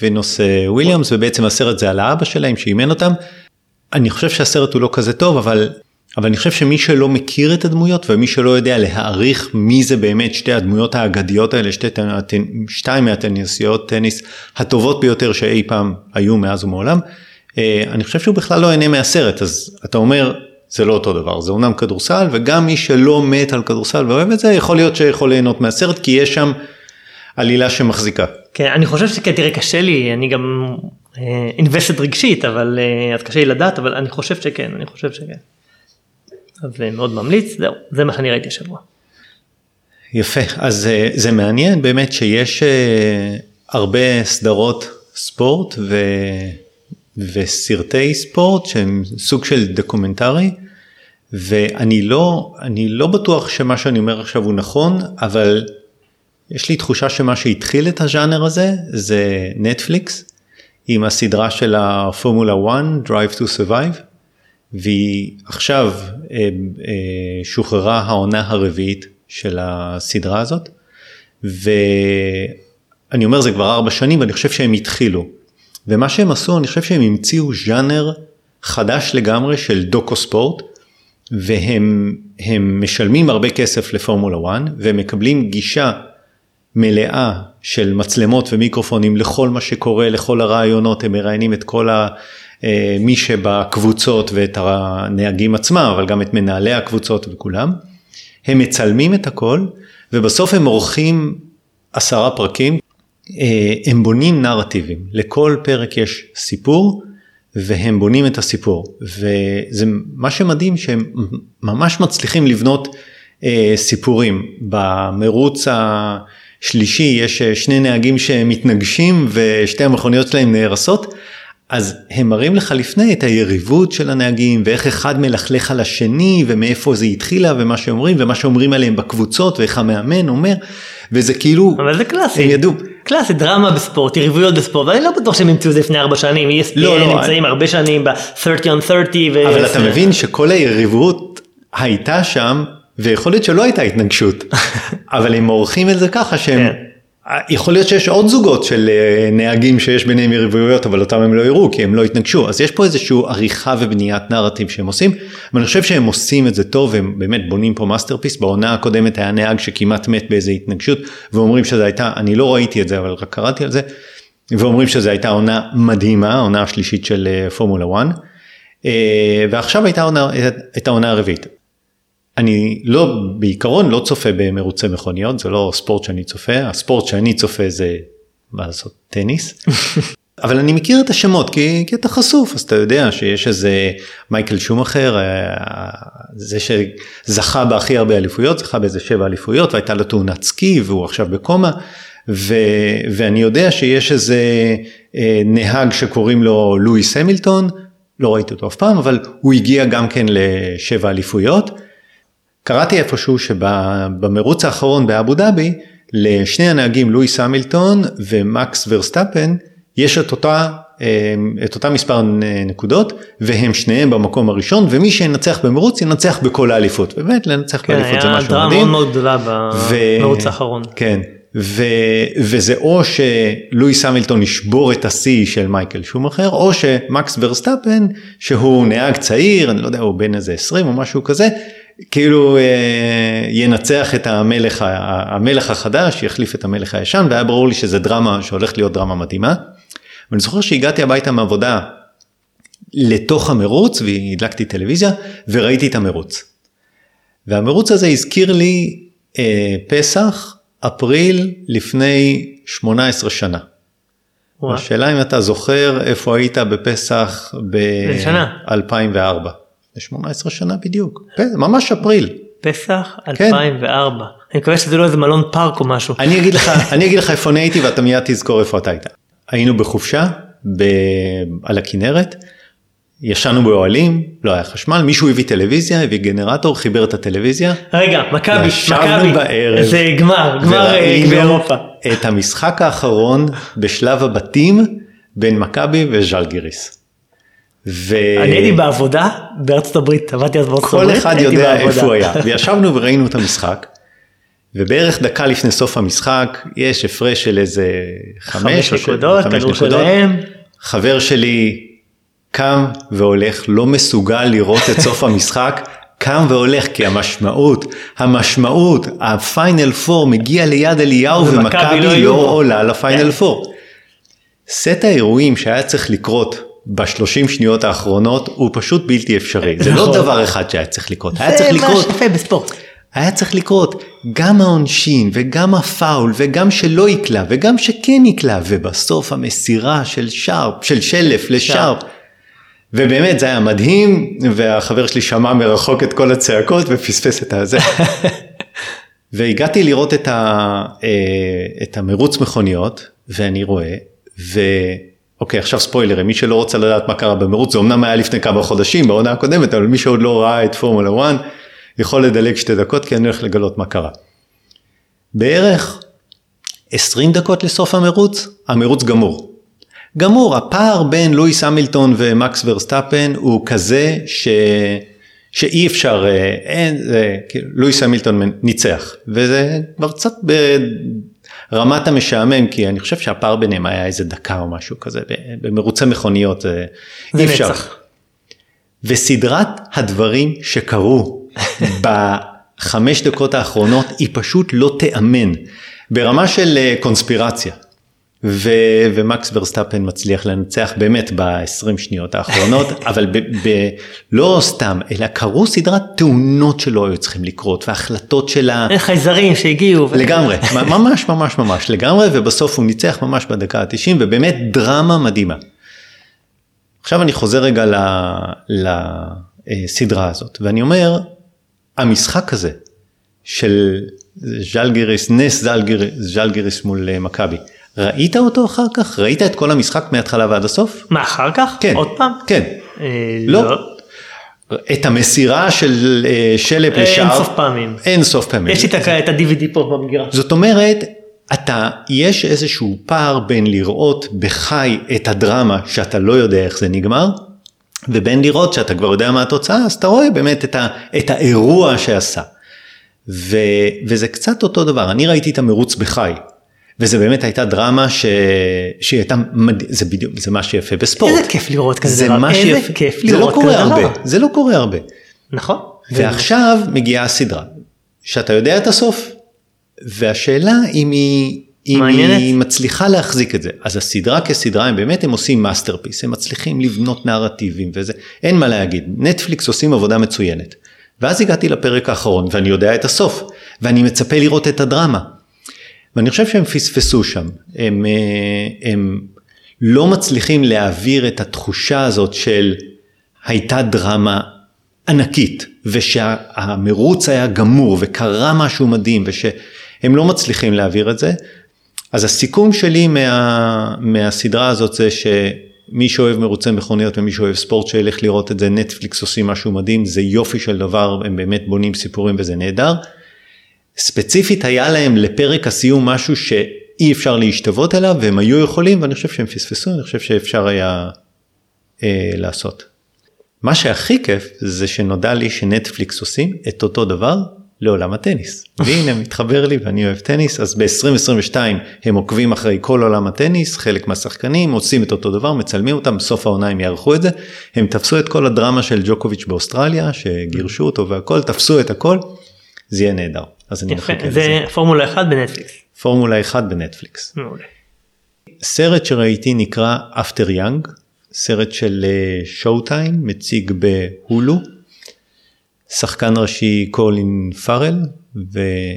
ווינוס וויליאמס, ובעצם הסרט זה על האבא שלהם שאימן אותם. אני חושב שהסרט הוא לא כזה טוב, אבל, אבל אני חושב שמי שלא מכיר את הדמויות ומי שלא יודע להעריך מי זה באמת שתי הדמויות האגדיות האלה, שתי, שתיים מהטניסיות טניס הטובות ביותר שאי פעם היו מאז ומעולם, אה, אני חושב שהוא בכלל לא ייהנה מהסרט, אז אתה אומר, זה לא אותו דבר, זה אומנם כדורסל וגם מי שלא מת על כדורסל ואוהב את זה יכול להיות שיכול ליהנות מהסרט כי יש שם עלילה שמחזיקה. כן, אני חושב שכן, תראה קשה לי, אני גם invested אה, רגשית אבל אה, אז קשה לי לדעת אבל אני חושב שכן, אני חושב שכן. אז אה, מאוד ממליץ, זהו, זה מה שאני ראיתי השבוע. יפה, אז זה מעניין באמת שיש הרבה סדרות ספורט ו... וסרטי ספורט שהם סוג של דוקומנטרי ואני לא, אני לא בטוח שמה שאני אומר עכשיו הוא נכון, אבל יש לי תחושה שמה שהתחיל את הז'אנר הזה זה נטפליקס עם הסדרה של הפורמולה 1, Drive to Survive, והיא עכשיו אה, אה, שוחררה העונה הרביעית של הסדרה הזאת, ואני אומר זה כבר ארבע שנים ואני חושב שהם התחילו. ומה שהם עשו, אני חושב שהם המציאו ז'אנר חדש לגמרי של דוקו ספורט, והם משלמים הרבה כסף לפורמולה 1, והם מקבלים גישה מלאה של מצלמות ומיקרופונים לכל מה שקורה, לכל הרעיונות, הם מראיינים את כל ה... אה, מי שבקבוצות ואת הנהגים עצמם, אבל גם את מנהלי הקבוצות וכולם. הם מצלמים את הכל, ובסוף הם עורכים עשרה פרקים, אה, הם בונים נרטיבים, לכל פרק יש סיפור והם בונים את הסיפור. וזה מה שמדהים שהם ממש מצליחים לבנות אה, סיפורים. במרוץ השלישי יש אה, שני נהגים שמתנגשים ושתי המכוניות שלהם נהרסות. אז הם מראים לך לפני את היריבות של הנהגים ואיך אחד מלכלך על השני ומאיפה זה התחילה ומה שאומרים ומה שאומרים עליהם בקבוצות ואיך המאמן אומר. וזה כאילו אבל זה קלאסי. הם ידעו קלאסי דרמה בספורט יריבויות בספורט ואני לא בטוח שהם המציאו את זה לפני ארבע שנים ESPN לא, לא, נמצאים אני... הרבה שנים ב-30 on 30 ו... אבל אתה מבין שכל היריבות הייתה שם ויכול להיות שלא הייתה התנגשות אבל הם עורכים את זה ככה שהם. כן. יכול להיות שיש עוד זוגות של אה, נהגים שיש ביניהם יריבויות אבל אותם הם לא יראו כי הם לא התנגשו אז יש פה איזושהי עריכה ובניית נרטיב שהם עושים ואני חושב שהם עושים את זה טוב הם באמת בונים פה masterpiece בעונה הקודמת היה נהג שכמעט מת באיזה התנגשות ואומרים שזה הייתה אני לא ראיתי את זה אבל רק קראתי על זה ואומרים שזה הייתה עונה מדהימה העונה השלישית של אה, פורמולה 1 אה, ועכשיו הייתה עונה, את העונה הרביעית אני לא, בעיקרון לא צופה במרוצי מכוניות, זה לא ספורט שאני צופה, הספורט שאני צופה זה, מה לעשות, טניס. אבל אני מכיר את השמות כי, כי אתה חשוף, אז אתה יודע שיש איזה מייקל שומאחר, אה, זה שזכה בהכי הרבה אליפויות, זכה באיזה שבע אליפויות והייתה לו תאונת סקי והוא עכשיו בקומה. ו, ואני יודע שיש איזה אה, נהג שקוראים לו לואיס המילטון, לא ראיתי אותו אף פעם, אבל הוא הגיע גם כן לשבע אליפויות. קראתי איפשהו שבמרוץ האחרון באבו דאבי לשני הנהגים לואיס המילטון ומקס ורסטאפן יש את אותה, אה, את אותה מספר נקודות והם שניהם במקום הראשון ומי שינצח במרוץ ינצח בכל האליפות. באמת לנצח כן, באליפות זה משהו מדהים. היה דרמה מאוד גדולה במרוץ האחרון. כן. ו, וזה או שלואיס המילטון ישבור את השיא של מייקל שומאחר או שמקס ורסטאפן שהוא נהג צעיר אני לא יודע הוא בן איזה 20 או משהו כזה כאילו אה, ינצח את המלך, המלך החדש, יחליף את המלך הישן, והיה ברור לי שזה דרמה שהולכת להיות דרמה מדהימה. ואני זוכר שהגעתי הביתה מעבודה לתוך המרוץ והדלקתי טלוויזיה וראיתי את המרוץ. והמרוץ הזה הזכיר לי אה, פסח, אפריל לפני 18 שנה. השאלה אם אתה זוכר איפה היית בפסח איזה שנה? ב-2004. זה 18 שנה בדיוק, ממש אפריל. פסח כן. 2004. אני מקווה שזה לא איזה מלון פארק או משהו. אני אגיד לך, אני אגיד לך איפה אני הייתי ואתה מיד תזכור איפה אתה היית. היינו בחופשה ב... על הכנרת, ישנו באוהלים, לא היה חשמל, מישהו הביא טלוויזיה, הביא גנרטור, חיבר את הטלוויזיה. רגע, מכבי, מכבי. בערב. זה גמר, גמר אה, וראינו גביע אירופה. את המשחק האחרון בשלב הבתים בין מכבי וז'לגיריס. ו... אני הייתי בעבודה בארצות הברית, עבדתי אז בארצות כל הברית. אחד הייתי יודע. איפה הוא היה. וישבנו וראינו את המשחק, ובערך דקה לפני סוף המשחק יש הפרש של איזה חמש, חמש נקודות, חמש נקודות. שלהם. חבר שלי קם והולך, לא מסוגל לראות את סוף המשחק, קם והולך כי המשמעות, המשמעות, הפיינל פור מגיע ליד אליהו ומכבי לא לא. עולה לפיינל כן. פור. סט האירועים שהיה צריך לקרות בשלושים שניות האחרונות הוא פשוט בלתי אפשרי. זה לא נכון. דבר אחד שהיה צריך לקרות, היה זה צריך מה לקרות שיפה בספורט. היה צריך לקרות גם העונשין וגם הפאול וגם שלא יקלע וגם שכן יקלע ובסוף המסירה של שרפ, של שלף לשרפ. ובאמת זה היה מדהים והחבר שלי שמע מרחוק את כל הצעקות ופספס את הזה. והגעתי לראות את, ה, אה, את המרוץ מכוניות ואני רואה ואוקיי עכשיו ספוילרים מי שלא רוצה לדעת מה קרה במרוץ זה אמנם היה לפני כמה חודשים בעונה הקודמת אבל מי שעוד לא ראה את פורמולה 1 יכול לדלג שתי דקות כי אני הולך לגלות מה קרה. בערך 20 דקות לסוף המרוץ המרוץ גמור. גמור הפער בין לואיס המילטון ומקס ורסטאפן הוא כזה ש... שאי אפשר, אה, אין, זה, כאילו, לואיס המילטון ניצח, וזה כבר קצת ברמת המשעמם, כי אני חושב שהפער ביניהם היה איזה דקה או משהו כזה, במרוצי מכוניות, זה זה אי אפשר. נצח. וסדרת הדברים שקרו בחמש דקות האחרונות היא פשוט לא תיאמן, ברמה של אה, קונספירציה. ו- ומקס ורסטאפן מצליח לנצח באמת ב-20 שניות האחרונות, אבל ב- ב- לא סתם, אלא קרו סדרת תאונות שלא היו צריכים לקרות, והחלטות של ה... חייזרים שהגיעו. לגמרי, ממש ממש ממש לגמרי, ובסוף הוא ניצח ממש בדקה ה-90, ובאמת דרמה מדהימה. עכשיו אני חוזר רגע לסדרה הזאת, ואני אומר, המשחק הזה של ז'לגיריס, נס ז'לגיריס, ז'לגיריס מול אה, מכבי, ראית אותו אחר כך? ראית את כל המשחק מההתחלה ועד הסוף? מה אחר כך? כן. עוד פעם? כן. אה, לא. את המסירה של אה, שלפ אין לשער? סוף פעמים. אין סוף פעמים. יש לי את את ה-DVD פה במגרש. זאת אומרת, אתה, יש איזשהו פער בין לראות בחי את הדרמה שאתה לא יודע איך זה נגמר, ובין לראות שאתה כבר יודע מה התוצאה, אז אתה רואה באמת את, ה, את האירוע שעשה. ו, וזה קצת אותו דבר, אני ראיתי את המרוץ בחי, וזה באמת הייתה דרמה ש, שהיא הייתה, מד... זה בדיוק, זה מה שיפה בספורט. איזה כיף לראות כזה זה דבר. איזה שיפה, כיף זה לא לראות קורה כזה הרבה, דבר. זה לא קורה הרבה. נכון. ועכשיו מגיעה הסדרה, שאתה יודע את הסוף, והשאלה אם היא, אם מעניינת. היא מצליחה להחזיק את זה. אז הסדרה כסדרה הם באמת הם עושים masterpiece, הם מצליחים לבנות נרטיבים וזה, אין מה להגיד, נטפליקס עושים עבודה מצוינת. ואז הגעתי לפרק האחרון ואני יודע את הסוף, ואני מצפה לראות את הדרמה. ואני חושב שהם פספסו שם, הם, אה, הם לא מצליחים להעביר את התחושה הזאת של הייתה דרמה ענקית ושהמרוץ היה גמור וקרה משהו מדהים ושהם לא מצליחים להעביר את זה. אז הסיכום שלי מה, מהסדרה הזאת זה שמי שאוהב מרוצי מכוניות ומי שאוהב ספורט שילך לראות את זה, נטפליקס עושים משהו מדהים, זה יופי של דבר, הם באמת בונים סיפורים וזה נהדר. ספציפית היה להם לפרק הסיום משהו שאי אפשר להשתוות אליו והם היו יכולים ואני חושב שהם פספסו, אני חושב שאפשר היה אה, לעשות. מה שהכי כיף זה שנודע לי שנטפליקס עושים את אותו דבר לעולם הטניס. והנה מתחבר לי ואני אוהב טניס אז ב-2022 הם עוקבים אחרי כל עולם הטניס חלק מהשחקנים עושים את אותו דבר מצלמים אותם בסוף העונה הם יערכו את זה הם תפסו את כל הדרמה של ג'וקוביץ' באוסטרליה שגירשו אותו והכל תפסו את הכל זה יהיה נהדר אז אני יפה. מחכה לזה. זה פורמולה 1 בנטפליקס. פורמולה 1 בנטפליקס. מעולה. סרט שראיתי נקרא After Yang, סרט של Showtime, מציג ב-Hulu. שחקן ראשי קולין פארל,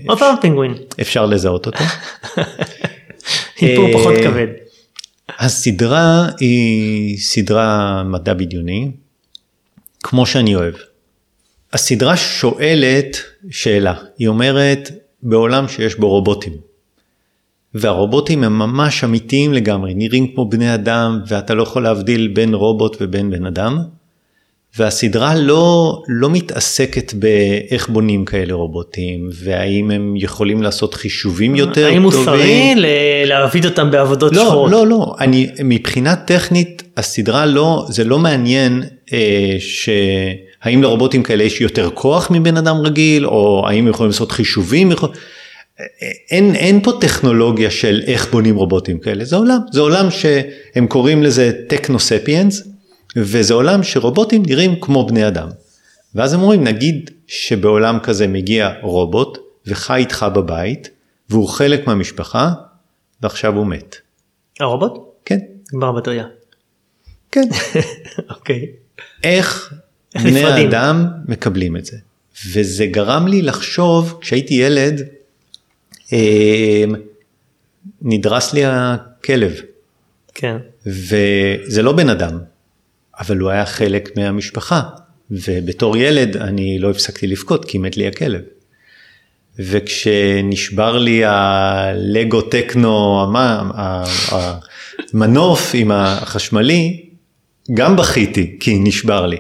עוד פעם פינגווין. ואפשר לזהות אותו. איפור פחות כבד. הסדרה היא סדרה מדע בדיוני, כמו שאני אוהב. הסדרה שואלת שאלה, היא אומרת בעולם שיש בו רובוטים, והרובוטים הם ממש אמיתיים לגמרי, נראים כמו בני אדם ואתה לא יכול להבדיל בין רובוט ובין בן אדם, והסדרה לא, לא מתעסקת באיך בונים כאלה רובוטים, והאם הם יכולים לעשות חישובים יותר האם טובים. מוסרי ל- להעביד אותם בעבודות לא, שחורות? לא, לא, אני, מבחינה טכנית הסדרה לא, זה לא מעניין אה, שהאם לרובוטים כאלה יש יותר כוח מבן אדם רגיל, או האם יכולים לעשות חישובים, יכול... אין, אין פה טכנולוגיה של איך בונים רובוטים כאלה, זה עולם, זה עולם שהם קוראים לזה טכנוספיאנס, וזה עולם שרובוטים נראים כמו בני אדם. ואז הם אומרים, נגיד שבעולם כזה מגיע רובוט וחי איתך בבית, והוא חלק מהמשפחה, ועכשיו הוא מת. הרובוט? כן, נגמר הבטריה. כן. אוקיי. איך איך בני? האדם מקבלים את זה. וזה גרם לי לחשוב, כשהייתי ילד, אה, נדרס לי הכלב, כן. וזה לא בן אדם, אבל הוא היה חלק מהמשפחה, ובתור ילד אני לא הפסקתי לבכות כי מת לי הכלב. וכשנשבר לי הלגו ה- המנוף עם החשמלי, גם בכיתי כי נשבר לי.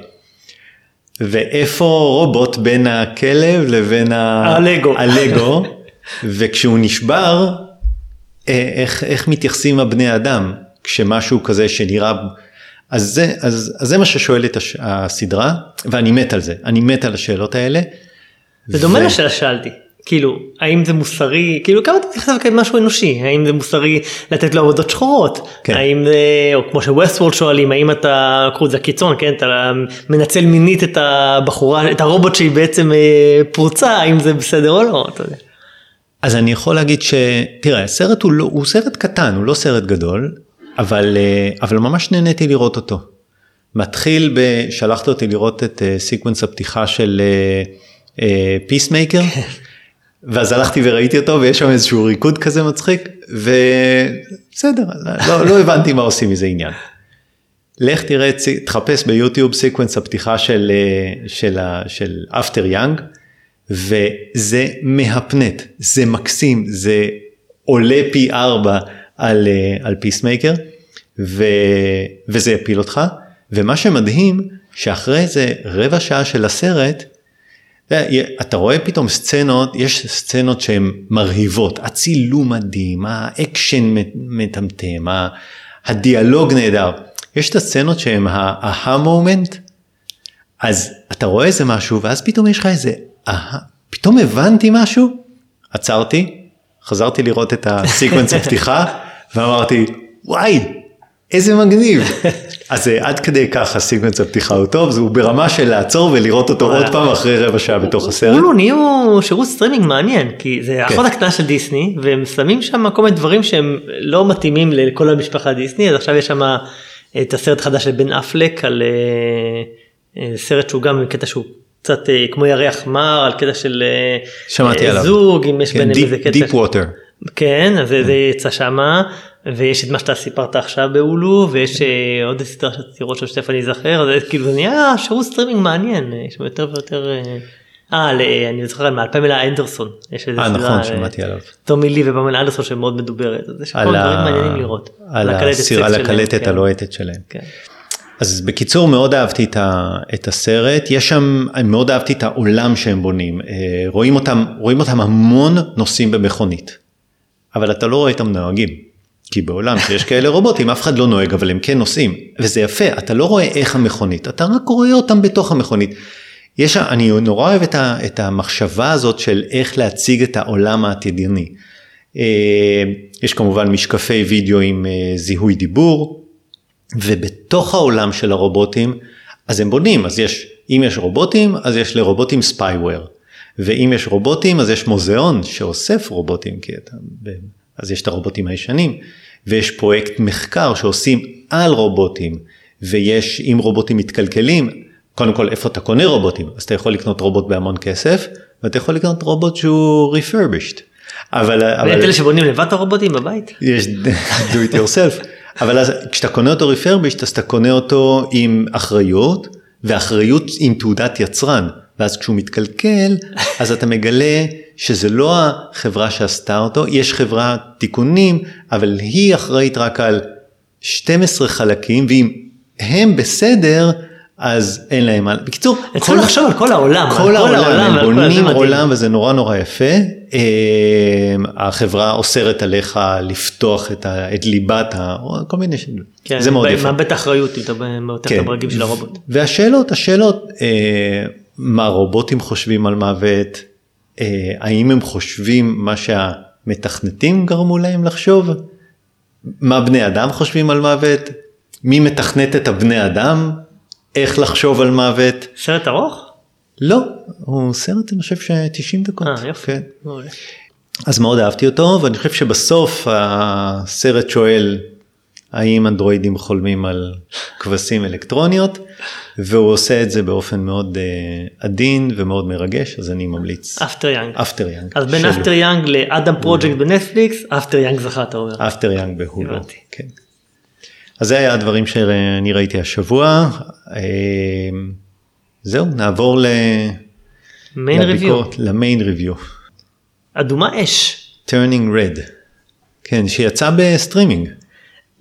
ואיפה רובוט בין הכלב לבין הלגו. הלגו, וכשהוא נשבר, אה, איך, איך מתייחסים הבני אדם כשמשהו כזה שנראה, אז זה, אז, אז זה מה ששואלת הש, הסדרה, ואני מת על זה, אני מת על השאלות האלה. זה דומה ו- לשאלה ששאלתי. כאילו, האם זה מוסרי, כאילו כמה אתה מתייחס לזה כמשהו אנושי, האם זה מוסרי לתת לו עבודות שחורות, כן. האם זה, או כמו שווסטוורלד שואלים, האם אתה, קחו את זה קיצון, כן, אתה מנצל מינית את הבחורה, את הרובוט שהיא בעצם אה, פרוצה, האם זה בסדר או לא, אתה יודע. אז אני יכול להגיד ש... תראה, הסרט הוא, לא, הוא סרט קטן, הוא לא סרט גדול, אבל, אה, אבל ממש נהניתי לראות אותו. מתחיל ב... שלחת אותי לראות את אה, sequence הפתיחה של פיסמייקר, ואז הלכתי וראיתי אותו ויש שם איזשהו ריקוד כזה מצחיק, ובסדר, לא, לא הבנתי מה עושים מזה עניין. לך תראה, תחפש ביוטיוב sequence הפתיחה של, אה, של, ה- של After Yang, וזה מהפנט, זה מקסים, זה עולה פי ארבע על, אה, על פיסמייקר, ו, וזה יפיל אותך, ומה שמדהים, שאחרי איזה רבע שעה של הסרט, אתה יודע, אתה רואה פתאום סצנות, יש סצנות שהן מרהיבות, הצילום מדהים, האקשן מטמטם, הדיאלוג נהדר. יש את הסצנות שהן ה- aha moment, אז אתה רואה איזה משהו ואז פתאום יש לך איזה, אהה, פתאום הבנתי משהו, עצרתי, חזרתי לראות את ה sequence הפתיחה ואמרתי, וואי, איזה מגניב. אז אה, עד כדי כך ה sequence הפתיחה הוא טוב, הוא ברמה של לעצור ולראות אותו עוד פעם אחרי רבע שעה בתוך הסרט. הולו נהיו שירות סטרימינג מעניין כי זה האחות הקטנה של דיסני והם שמים שם כל מיני דברים שהם לא מתאימים לכל המשפחה דיסני אז עכשיו יש שם את הסרט החדש של בן אפלק על אה, אה, סרט שהוא גם קטע שהוא קצת אה, כמו ירח מר על קטע של אה, אה. זוג אם יש ביניהם איזה קטע. דיפ ווטר. כן אז זה- זה יצא שמה ויש את מה שאתה סיפרת עכשיו בהולו ויש אה, עוד סדרה של שתכף אני אזכר אז זה כאילו נהיה שירות סטרימינג מעניין אה, יש יותר ויותר. אה, אה, אני זוכר על פמלה אנדרסון יש איזה אה סדרה, נכון, שמעתי עליו. טומי לי ופמלה אנדרסון שמאוד מדוברת אז יש כל דברים מעניינים לראות. על הקלטת כן. הלוהטת שלהם. כן. אז בקיצור מאוד אהבתי את, הסרט, יש שם, מאוד אהבתי את העולם שהם בונים, רואים אותם, רואים אותם המון נוסעים במכונית, אבל אתה לא רואה אותם נוהגים, כי בעולם שיש כאלה רובוטים אף אחד לא נוהג אבל הם כן נוסעים, וזה יפה, אתה לא רואה איך המכונית, אתה רק רואה אותם בתוך המכונית. יש, אני נורא אוהב את, ה, את המחשבה הזאת של איך להציג את העולם העתידני. אה, יש כמובן משקפי וידאו עם אה, זיהוי דיבור, ובתוך העולם של הרובוטים, אז הם בונים, אז יש, אם יש רובוטים, אז יש לרובוטים ספייוור, ואם יש רובוטים, אז יש מוזיאון שאוסף רובוטים, כי אתה, אז יש את הרובוטים הישנים, ויש פרויקט מחקר שעושים על רובוטים, ויש, אם רובוטים מתקלקלים, קודם כל איפה אתה קונה רובוטים, אז אתה יכול לקנות רובוט בהמון כסף, ואתה יכול לקנות רובוט שהוא refurbished. אבל, אבל אלה שבונים לבד את הרובוטים בבית? יש do it yourself, אבל אז כשאתה קונה אותו refurbished אז אתה קונה אותו עם אחריות, ואחריות עם תעודת יצרן, ואז כשהוא מתקלקל, אז אתה מגלה שזה לא החברה שעשתה אותו, יש חברה תיקונים, אבל היא אחראית רק על 12 חלקים, ואם הם בסדר, אז אין להם מה, בקיצור, צריך לחשוב על כל העולם, כל, כל העולם, העולם, הם בונים עולם וזה נורא נורא יפה, החברה אוסרת עליך לפתוח את, ה, את ליבת, ה, כל מיני, כן, זה מאוד יפה. מאבד האחריות, אתה מאותת כן. הברגים של הרובוט. והשאלות, השאלות, מה רובוטים חושבים על מוות, האם הם חושבים מה שהמתכנתים גרמו להם לחשוב, מה בני אדם חושבים על מוות, מי מתכנת את הבני אדם, איך לחשוב על מוות. סרט ארוך? לא, הוא סרט אני חושב ש-90 דקות. אה יופי. כן. אז מאוד אהבתי אותו ואני חושב שבסוף הסרט שואל האם אנדרואידים חולמים על כבשים אלקטרוניות והוא עושה את זה באופן מאוד אה, עדין ומאוד מרגש אז אני ממליץ. אפטר יאנג. אפטר יאנג. אז בין אפטר יאנג לאדם פרוג'קט בנטפליקס אפטר יאנג זכה אתה אומר. אפטר יאנג בהולו. כן. אז זה היה הדברים שאני ראיתי השבוע. זהו, נעבור ל... main review. ל main review. אדומה אש. Turning Red. כן, שיצא בסטרימינג.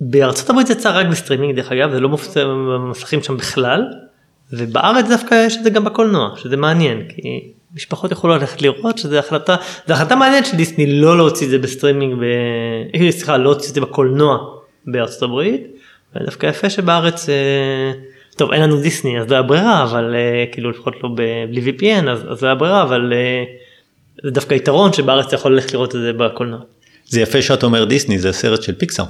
בארצות הברית יצא רק בסטרימינג דרך אגב, זה לא מופץ במסכים שם בכלל, ובארץ דווקא יש את זה גם בקולנוע, שזה מעניין, כי משפחות יוכלו ללכת לראות שזה החלטה, זה החלטה מעניינת של דיסני לא להוציא את זה בסטרימינג, ב... סליחה, לא להוציא את זה בקולנוע בארצות הברית, ודווקא יפה שבארץ, אה, טוב אין לנו דיסני אז לא היה ברירה, אבל אה, כאילו לפחות לא בלי VPN אז, אז לא היה ברירה, אבל אה, זה דווקא יתרון שבארץ יכול ללכת לראות את זה בקולנוע. זה יפה שאת אומר דיסני, זה סרט של פיקסאר.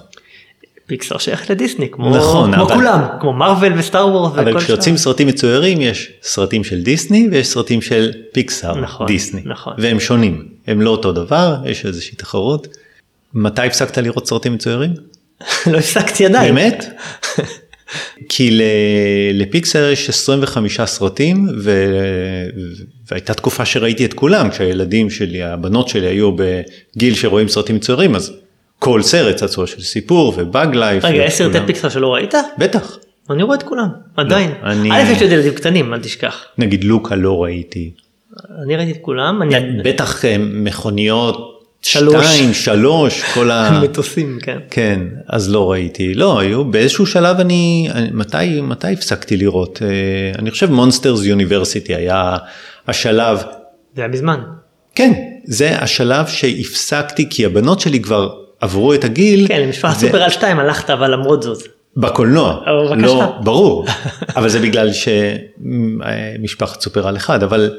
פיקסאר שייך לדיסני כמו, נכון, כמו אבל, כולם כמו מרוויל וסטאר וורס. אבל כשיוצאים סרטים מצוירים יש סרטים של דיסני ויש סרטים של פיקסאר נכון, דיסני נכון. והם שונים הם לא אותו דבר יש איזושהי תחרות. מתי הפסקת לראות סרטים מצוירים? לא הפסקתי עדיין. באמת? כי לפיקסר יש 25 סרטים ו... והייתה תקופה שראיתי את כולם כשהילדים שלי הבנות שלי היו בגיל שרואים סרטים מצוירים אז כל סרט צעצוע של סיפור ובאג לייף. רגע יש סרטי פיקסר שלא ראית? בטח. אני רואה את כולם עדיין. לא, אני... א' יש לי ילדים קטנים אל תשכח. נגיד לוקה לא ראיתי. אני ראיתי את כולם. אני... בטח אה, מכוניות שלוש. שתיים, שלוש, כל ה... מטוסים, כן. כן, אז לא ראיתי. לא, היו, באיזשהו שלב אני, מתי, מתי הפסקתי לראות? אה, אני חושב מונסטרס יוניברסיטי היה השלב. זה היה מזמן. כן, זה השלב שהפסקתי כי הבנות שלי כבר עברו את הגיל. כן, למשפחת ו... סופר על שתיים הלכת אבל למרות זאת. בקולנוע, לא, ברור, אבל זה בגלל שמשפחת סופר על אחד, אבל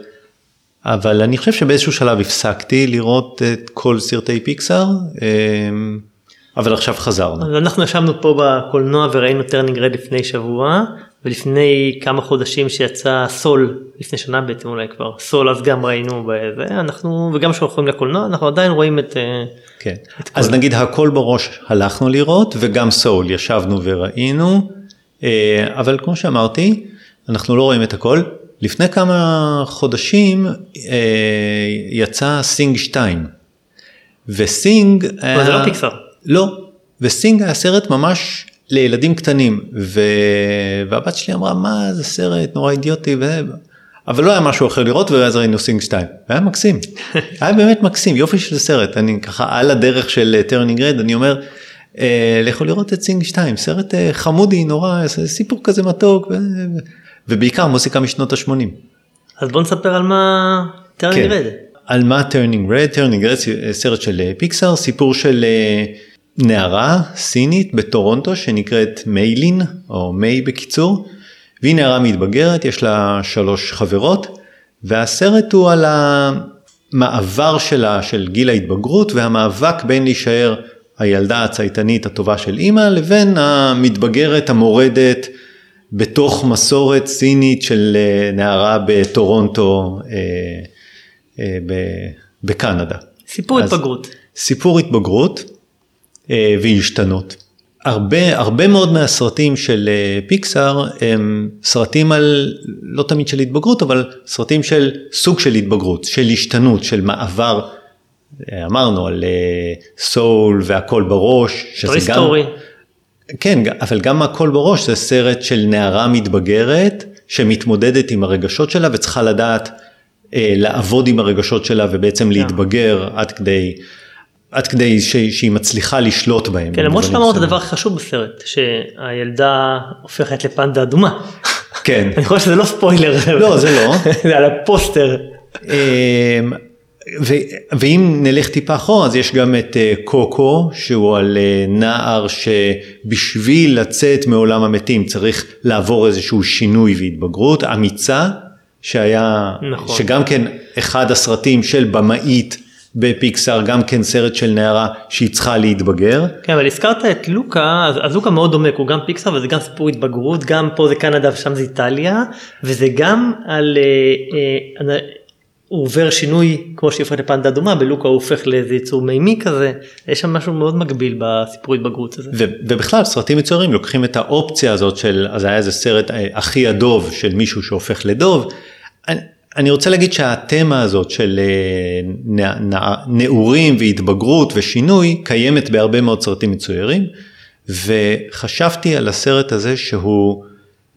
אבל אני חושב שבאיזשהו שלב הפסקתי לראות את כל סרטי פיקסאר, אמ, אבל עכשיו חזרנו. אנחנו ישבנו פה בקולנוע וראינו Turning Red לפני שבוע, ולפני כמה חודשים שיצא סול, לפני שנה בעצם אולי כבר, סול אז גם ראינו בזה, אנחנו, וגם כשאנחנו לקולנוע, אנחנו עדיין רואים את... אה, כן, את אז כל... נגיד הקול בראש הלכנו לראות, וגם סול ישבנו וראינו, אה, אבל כמו שאמרתי, אנחנו לא רואים את הכל. לפני כמה חודשים אה, יצא סינג 2 וסינג היה... זה לא פיקסר. לא, וסינג היה סרט ממש לילדים קטנים ו... והבת שלי אמרה מה זה סרט נורא אידיוטי ו... אבל לא היה משהו אחר לראות ואז ראינו סינג 2 היה מקסים היה באמת מקסים יופי של סרט אני ככה על הדרך של Turning Red אני אומר אה, לכו לראות את סינג 2 סרט אה, חמודי נורא סיפור כזה מתוק. ו... ובעיקר מוזיקה משנות ה-80. אז בוא נספר על מה Turning Red. על מה Turning Red, Turning Red סרט של פיקסאר, סיפור של אה, נערה סינית בטורונטו שנקראת מיילין או מיי בקיצור, והיא נערה מתבגרת, יש לה שלוש חברות, והסרט הוא על המעבר שלה של גיל ההתבגרות והמאבק בין להישאר הילדה הצייתנית הטובה של אימא לבין המתבגרת המורדת בתוך מסורת סינית של אה, נערה בטורונטו אה, אה, בקנדה. סיפור התבגרות. סיפור התבגרות והשתנות. הרבה, הרבה מאוד מהסרטים של אה, פיקסאר הם סרטים על, לא תמיד של התבגרות, אבל סרטים של סוג של התבגרות, של השתנות, של מעבר, אה, אמרנו על סול והכל בראש, שזה גם... סטורי. כן, אבל גם הכל בראש זה סרט של נערה מתבגרת שמתמודדת עם הרגשות שלה וצריכה לדעת אה, לעבוד עם הרגשות שלה ובעצם yeah. להתבגר עד כדי, עד כדי ש, שהיא מצליחה לשלוט בהם. כן, למרות שאתה אמרת את הדבר הכי חשוב בסרט, שהילדה הופכת לפנדה אדומה. כן. אני חושב שזה לא ספוילר. לא, זה לא. זה על הפוסטר. אמ, ו- ואם נלך טיפה אחורה אז יש גם את uh, קוקו שהוא על uh, נער שבשביל לצאת מעולם המתים צריך לעבור איזשהו שינוי והתבגרות אמיצה שהיה נכון. שגם כן אחד הסרטים של במאית בפיקסאר גם כן סרט של נערה שהיא צריכה להתבגר. כן אבל הזכרת את לוקה אז, אז לוקה מאוד דומה הוא גם פיקסאר וזה גם סיפור התבגרות גם פה זה קנדה ושם זה איטליה וזה גם על. Uh, uh, הוא עובר שינוי כמו שהיא הופכת לפנדה אדומה בלוקה הוא הופך לאיזה יצור מימי כזה יש שם משהו מאוד מגביל בסיפור התבגרות הזה. ובכלל סרטים מצוירים לוקחים את האופציה הזאת של אז היה איזה סרט אה, הכי הדוב של מישהו שהופך לדוב. אני, רוצה להגיד שהתמה הזאת של אה, נעורים והתבגרות ושינוי קיימת בהרבה מאוד סרטים מצוירים וחשבתי על הסרט הזה שהוא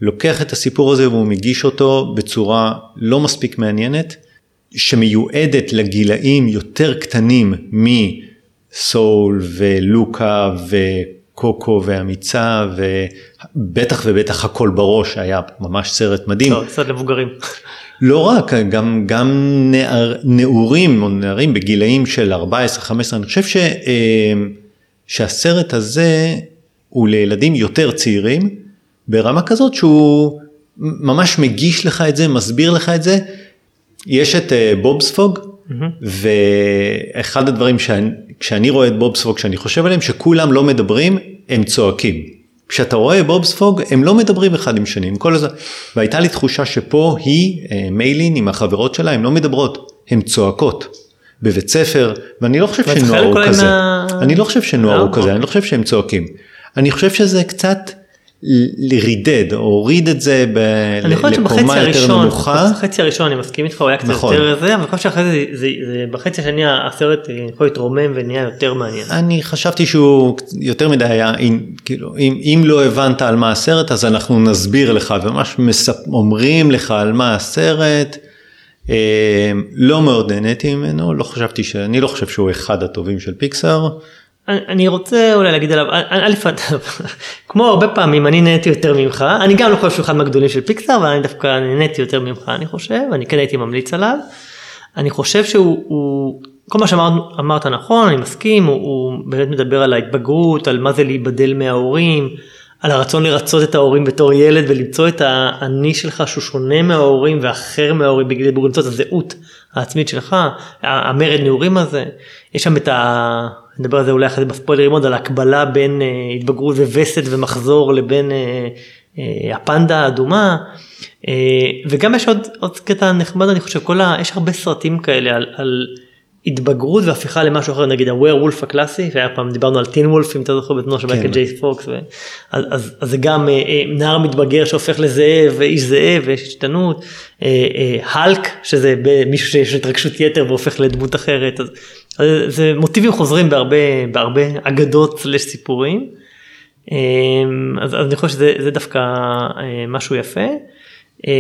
לוקח את הסיפור הזה והוא מגיש אותו בצורה לא מספיק מעניינת. שמיועדת לגילאים יותר קטנים מסול ולוקה וקוקו ואמיצה ובטח ובטח הכל בראש היה ממש סרט מדהים. סרט למבוגרים. לא רק, גם, גם נער, נעורים או נערים בגילאים של 14-15, אני חושב ש, אה, שהסרט הזה הוא לילדים יותר צעירים, ברמה כזאת שהוא ממש מגיש לך את זה, מסביר לך את זה, יש את אה, בובספוג, mm-hmm. ואחד הדברים שאני, כשאני רואה את בובספוג, כשאני חושב עליהם, שכולם לא מדברים, הם צועקים. כשאתה רואה בובספוג, הם לא מדברים אחד עם שני, עם כל הזמן. והייתה לי תחושה שפה היא, אה, מיילין עם החברות שלה, הן לא מדברות, הן צועקות. בבית ספר, ואני לא חושב שנוער הוא כזה. מה... אני לא חושב שנוער הוא כזה, אני לא חושב שהם צועקים. אני חושב שזה קצת לרידד או הוריד את זה ב... לקומה יותר נמוכה. בחצי הראשון אני מסכים איתך הוא היה קצת נכון. יותר זה אבל אני חושב שאחרי זה, זה, זה בחצי השני הסרט יכול להתרומם ונהיה יותר מעניין. אני חשבתי שהוא יותר מדי היה אם, כאילו אם, אם לא הבנת על מה הסרט אז אנחנו נסביר לך וממש מספ... אומרים לך על מה הסרט. אה, לא מאוד נהניתי ממנו לא חשבתי שאני לא חושב שהוא אחד הטובים של פיקסאר. אני רוצה אולי להגיד עליו, א', כמו הרבה פעמים אני נהניתי יותר ממך, אני גם לא חושב שהוא אחד מהגדולים של פיקסאר, אבל אני דווקא נהניתי יותר ממך אני חושב, אני כן הייתי ממליץ עליו. אני חושב שהוא, הוא, כל מה שאמרת נכון, אני מסכים, הוא, הוא באמת מדבר על ההתבגרות, על מה זה להיבדל מההורים, על הרצון לרצות את ההורים בתור ילד ולמצוא את האני שלך שהוא שונה מההורים ואחר מההורים בגלל למצוא את הזהות העצמית שלך, המרד נעורים הזה, יש שם את ה... נדבר על זה אולי אחרי זה בספוילרים עוד, על הקבלה בין uh, התבגרות ווסת ומחזור לבין uh, uh, הפנדה האדומה. Uh, וגם יש עוד, עוד קטע נחמד אני חושב, כל ה... יש הרבה סרטים כאלה על, על התבגרות והפיכה למשהו אחר, נגיד הוור וולף הקלאסי, והיה פעם דיברנו על טין וולף אם אתה זוכר בזמנו של מייקל כן. ג'ייס פוקס, ו... אז, אז, אז זה גם uh, uh, נער מתבגר שהופך לזאב ואיש זאב ויש השתנות, uh, uh, הלק שזה מישהו שיש התרגשות יתר והופך לדמות אחרת. אז, זה מוטיבים חוזרים בהרבה, בהרבה אגדות לסיפורים. אמ, אז, אז אני חושב שזה דווקא אה, משהו יפה. אמ,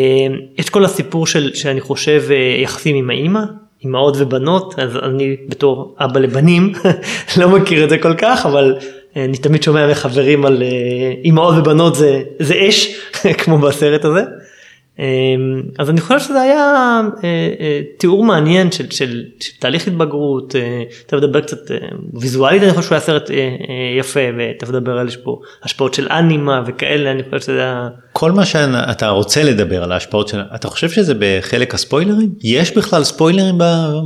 יש כל הסיפור של, שאני חושב, אה, יחסים עם האימא, אימהות ובנות, אז אני בתור אבא לבנים לא מכיר את זה כל כך, אבל אה, אני תמיד שומע מחברים על אימהות ובנות זה, זה אש, כמו בסרט הזה. אמ, אז אני חושב שזה היה אה, אה, תיאור מעניין של, של, של תהליך התבגרות, אה, אתה מדבר קצת ויזואלית אני חושב שהוא היה סרט יפה ואתה מדבר על יש פה השפעות של אנימה וכאלה אני חושב שזה היה... כל מה שאתה רוצה לדבר על ההשפעות של אתה חושב שזה בחלק הספוילרים? יש בכלל ספוילרים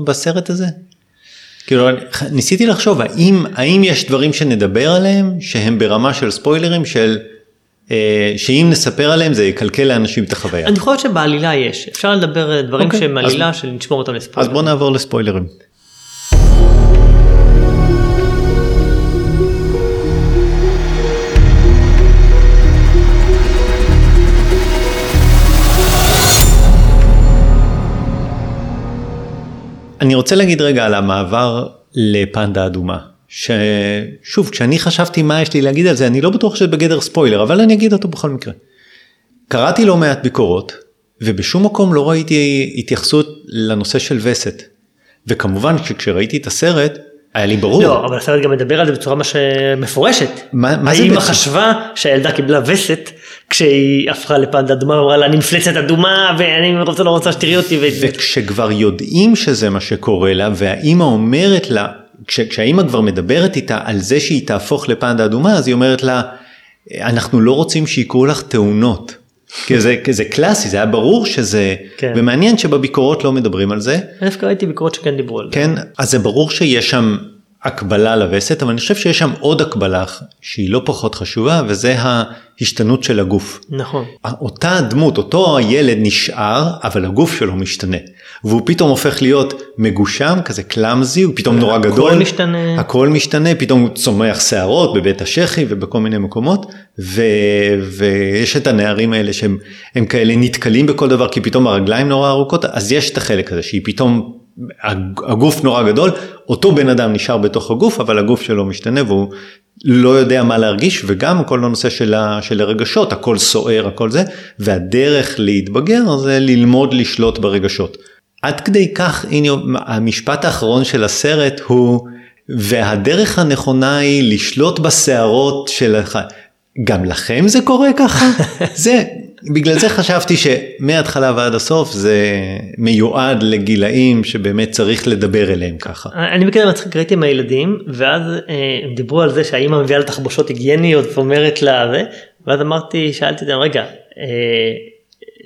בסרט הזה? כאילו ניסיתי לחשוב האם האם יש דברים שנדבר עליהם שהם ברמה של ספוילרים של אה, שאם נספר עליהם זה יקלקל לאנשים את החוויה. אני חושבת שבעלילה יש, אפשר לדבר דברים אוקיי. okay. שהם עלילה אז... שנשמור אותם לספוילרים. אז בוא נעבור לספוילרים. אני רוצה להגיד רגע על המעבר לפנדה אדומה. ששוב, כשאני חשבתי מה יש לי להגיד על זה, אני לא בטוח שזה בגדר ספוילר, אבל אני אגיד אותו בכל מקרה. קראתי לא מעט ביקורות, ובשום מקום לא ראיתי התייחסות לנושא של וסת. וכמובן שכשראיתי את הסרט, היה לי ברור. לא, אבל הסרט גם מדבר על זה בצורה ממש מפורשת. מה, מה זה האמא בעצם? חשבה שהילדה קיבלה וסת כשהיא הפכה לפנדה אדומה, ואמרה לה אני מפלצת אדומה ואני רוצה לא רוצה שתראי אותי. ו... וכשכבר יודעים שזה מה שקורה לה, והאימא אומרת לה, כש, כשהאימא כבר מדברת איתה על זה שהיא תהפוך לפנדה אדומה, אז היא אומרת לה, אנחנו לא רוצים שיקרו לך תאונות. כי זה, כי זה קלאסי, זה היה ברור שזה, כן. ומעניין שבביקורות לא מדברים על זה. אני דווקא ראיתי ביקורות שכן דיברו על זה. כן, אז זה ברור שיש שם הקבלה לווסת, אבל אני חושב שיש שם עוד הקבלה שהיא לא פחות חשובה, וזה ההשתנות של הגוף. נכון. אותה הדמות, אותו הילד נשאר, אבל הגוף שלו משתנה. והוא פתאום הופך להיות מגושם, כזה קלאמזי, הוא פתאום נורא הכל גדול. משתנה. הכל משתנה, פתאום הוא צומח שערות בבית השחי ובכל מיני מקומות. ו... ויש את הנערים האלה שהם הם כאלה נתקלים בכל דבר, כי פתאום הרגליים נורא ארוכות, אז יש את החלק הזה שהיא פתאום, הגוף נורא גדול, אותו בן אדם נשאר בתוך הגוף, אבל הגוף שלו משתנה והוא לא יודע מה להרגיש, וגם כל הנושא של, ה... של הרגשות, הכל סוער, הכל זה, והדרך להתבגר זה ללמוד לשלוט ברגשות. עד כדי כך, הנה המשפט האחרון של הסרט הוא, והדרך הנכונה היא לשלוט בסערות של... גם לכם זה קורה ככה? זה, בגלל זה חשבתי שמההתחלה ועד הסוף זה מיועד לגילאים שבאמת צריך לדבר אליהם ככה. אני מכיר מצחיק ראיתי עם הילדים ואז אה, הם דיברו על זה שהאימא מביאה לה תחבושות היגייניות ואומרת לה זה ואז אמרתי שאלתי אותם רגע אה,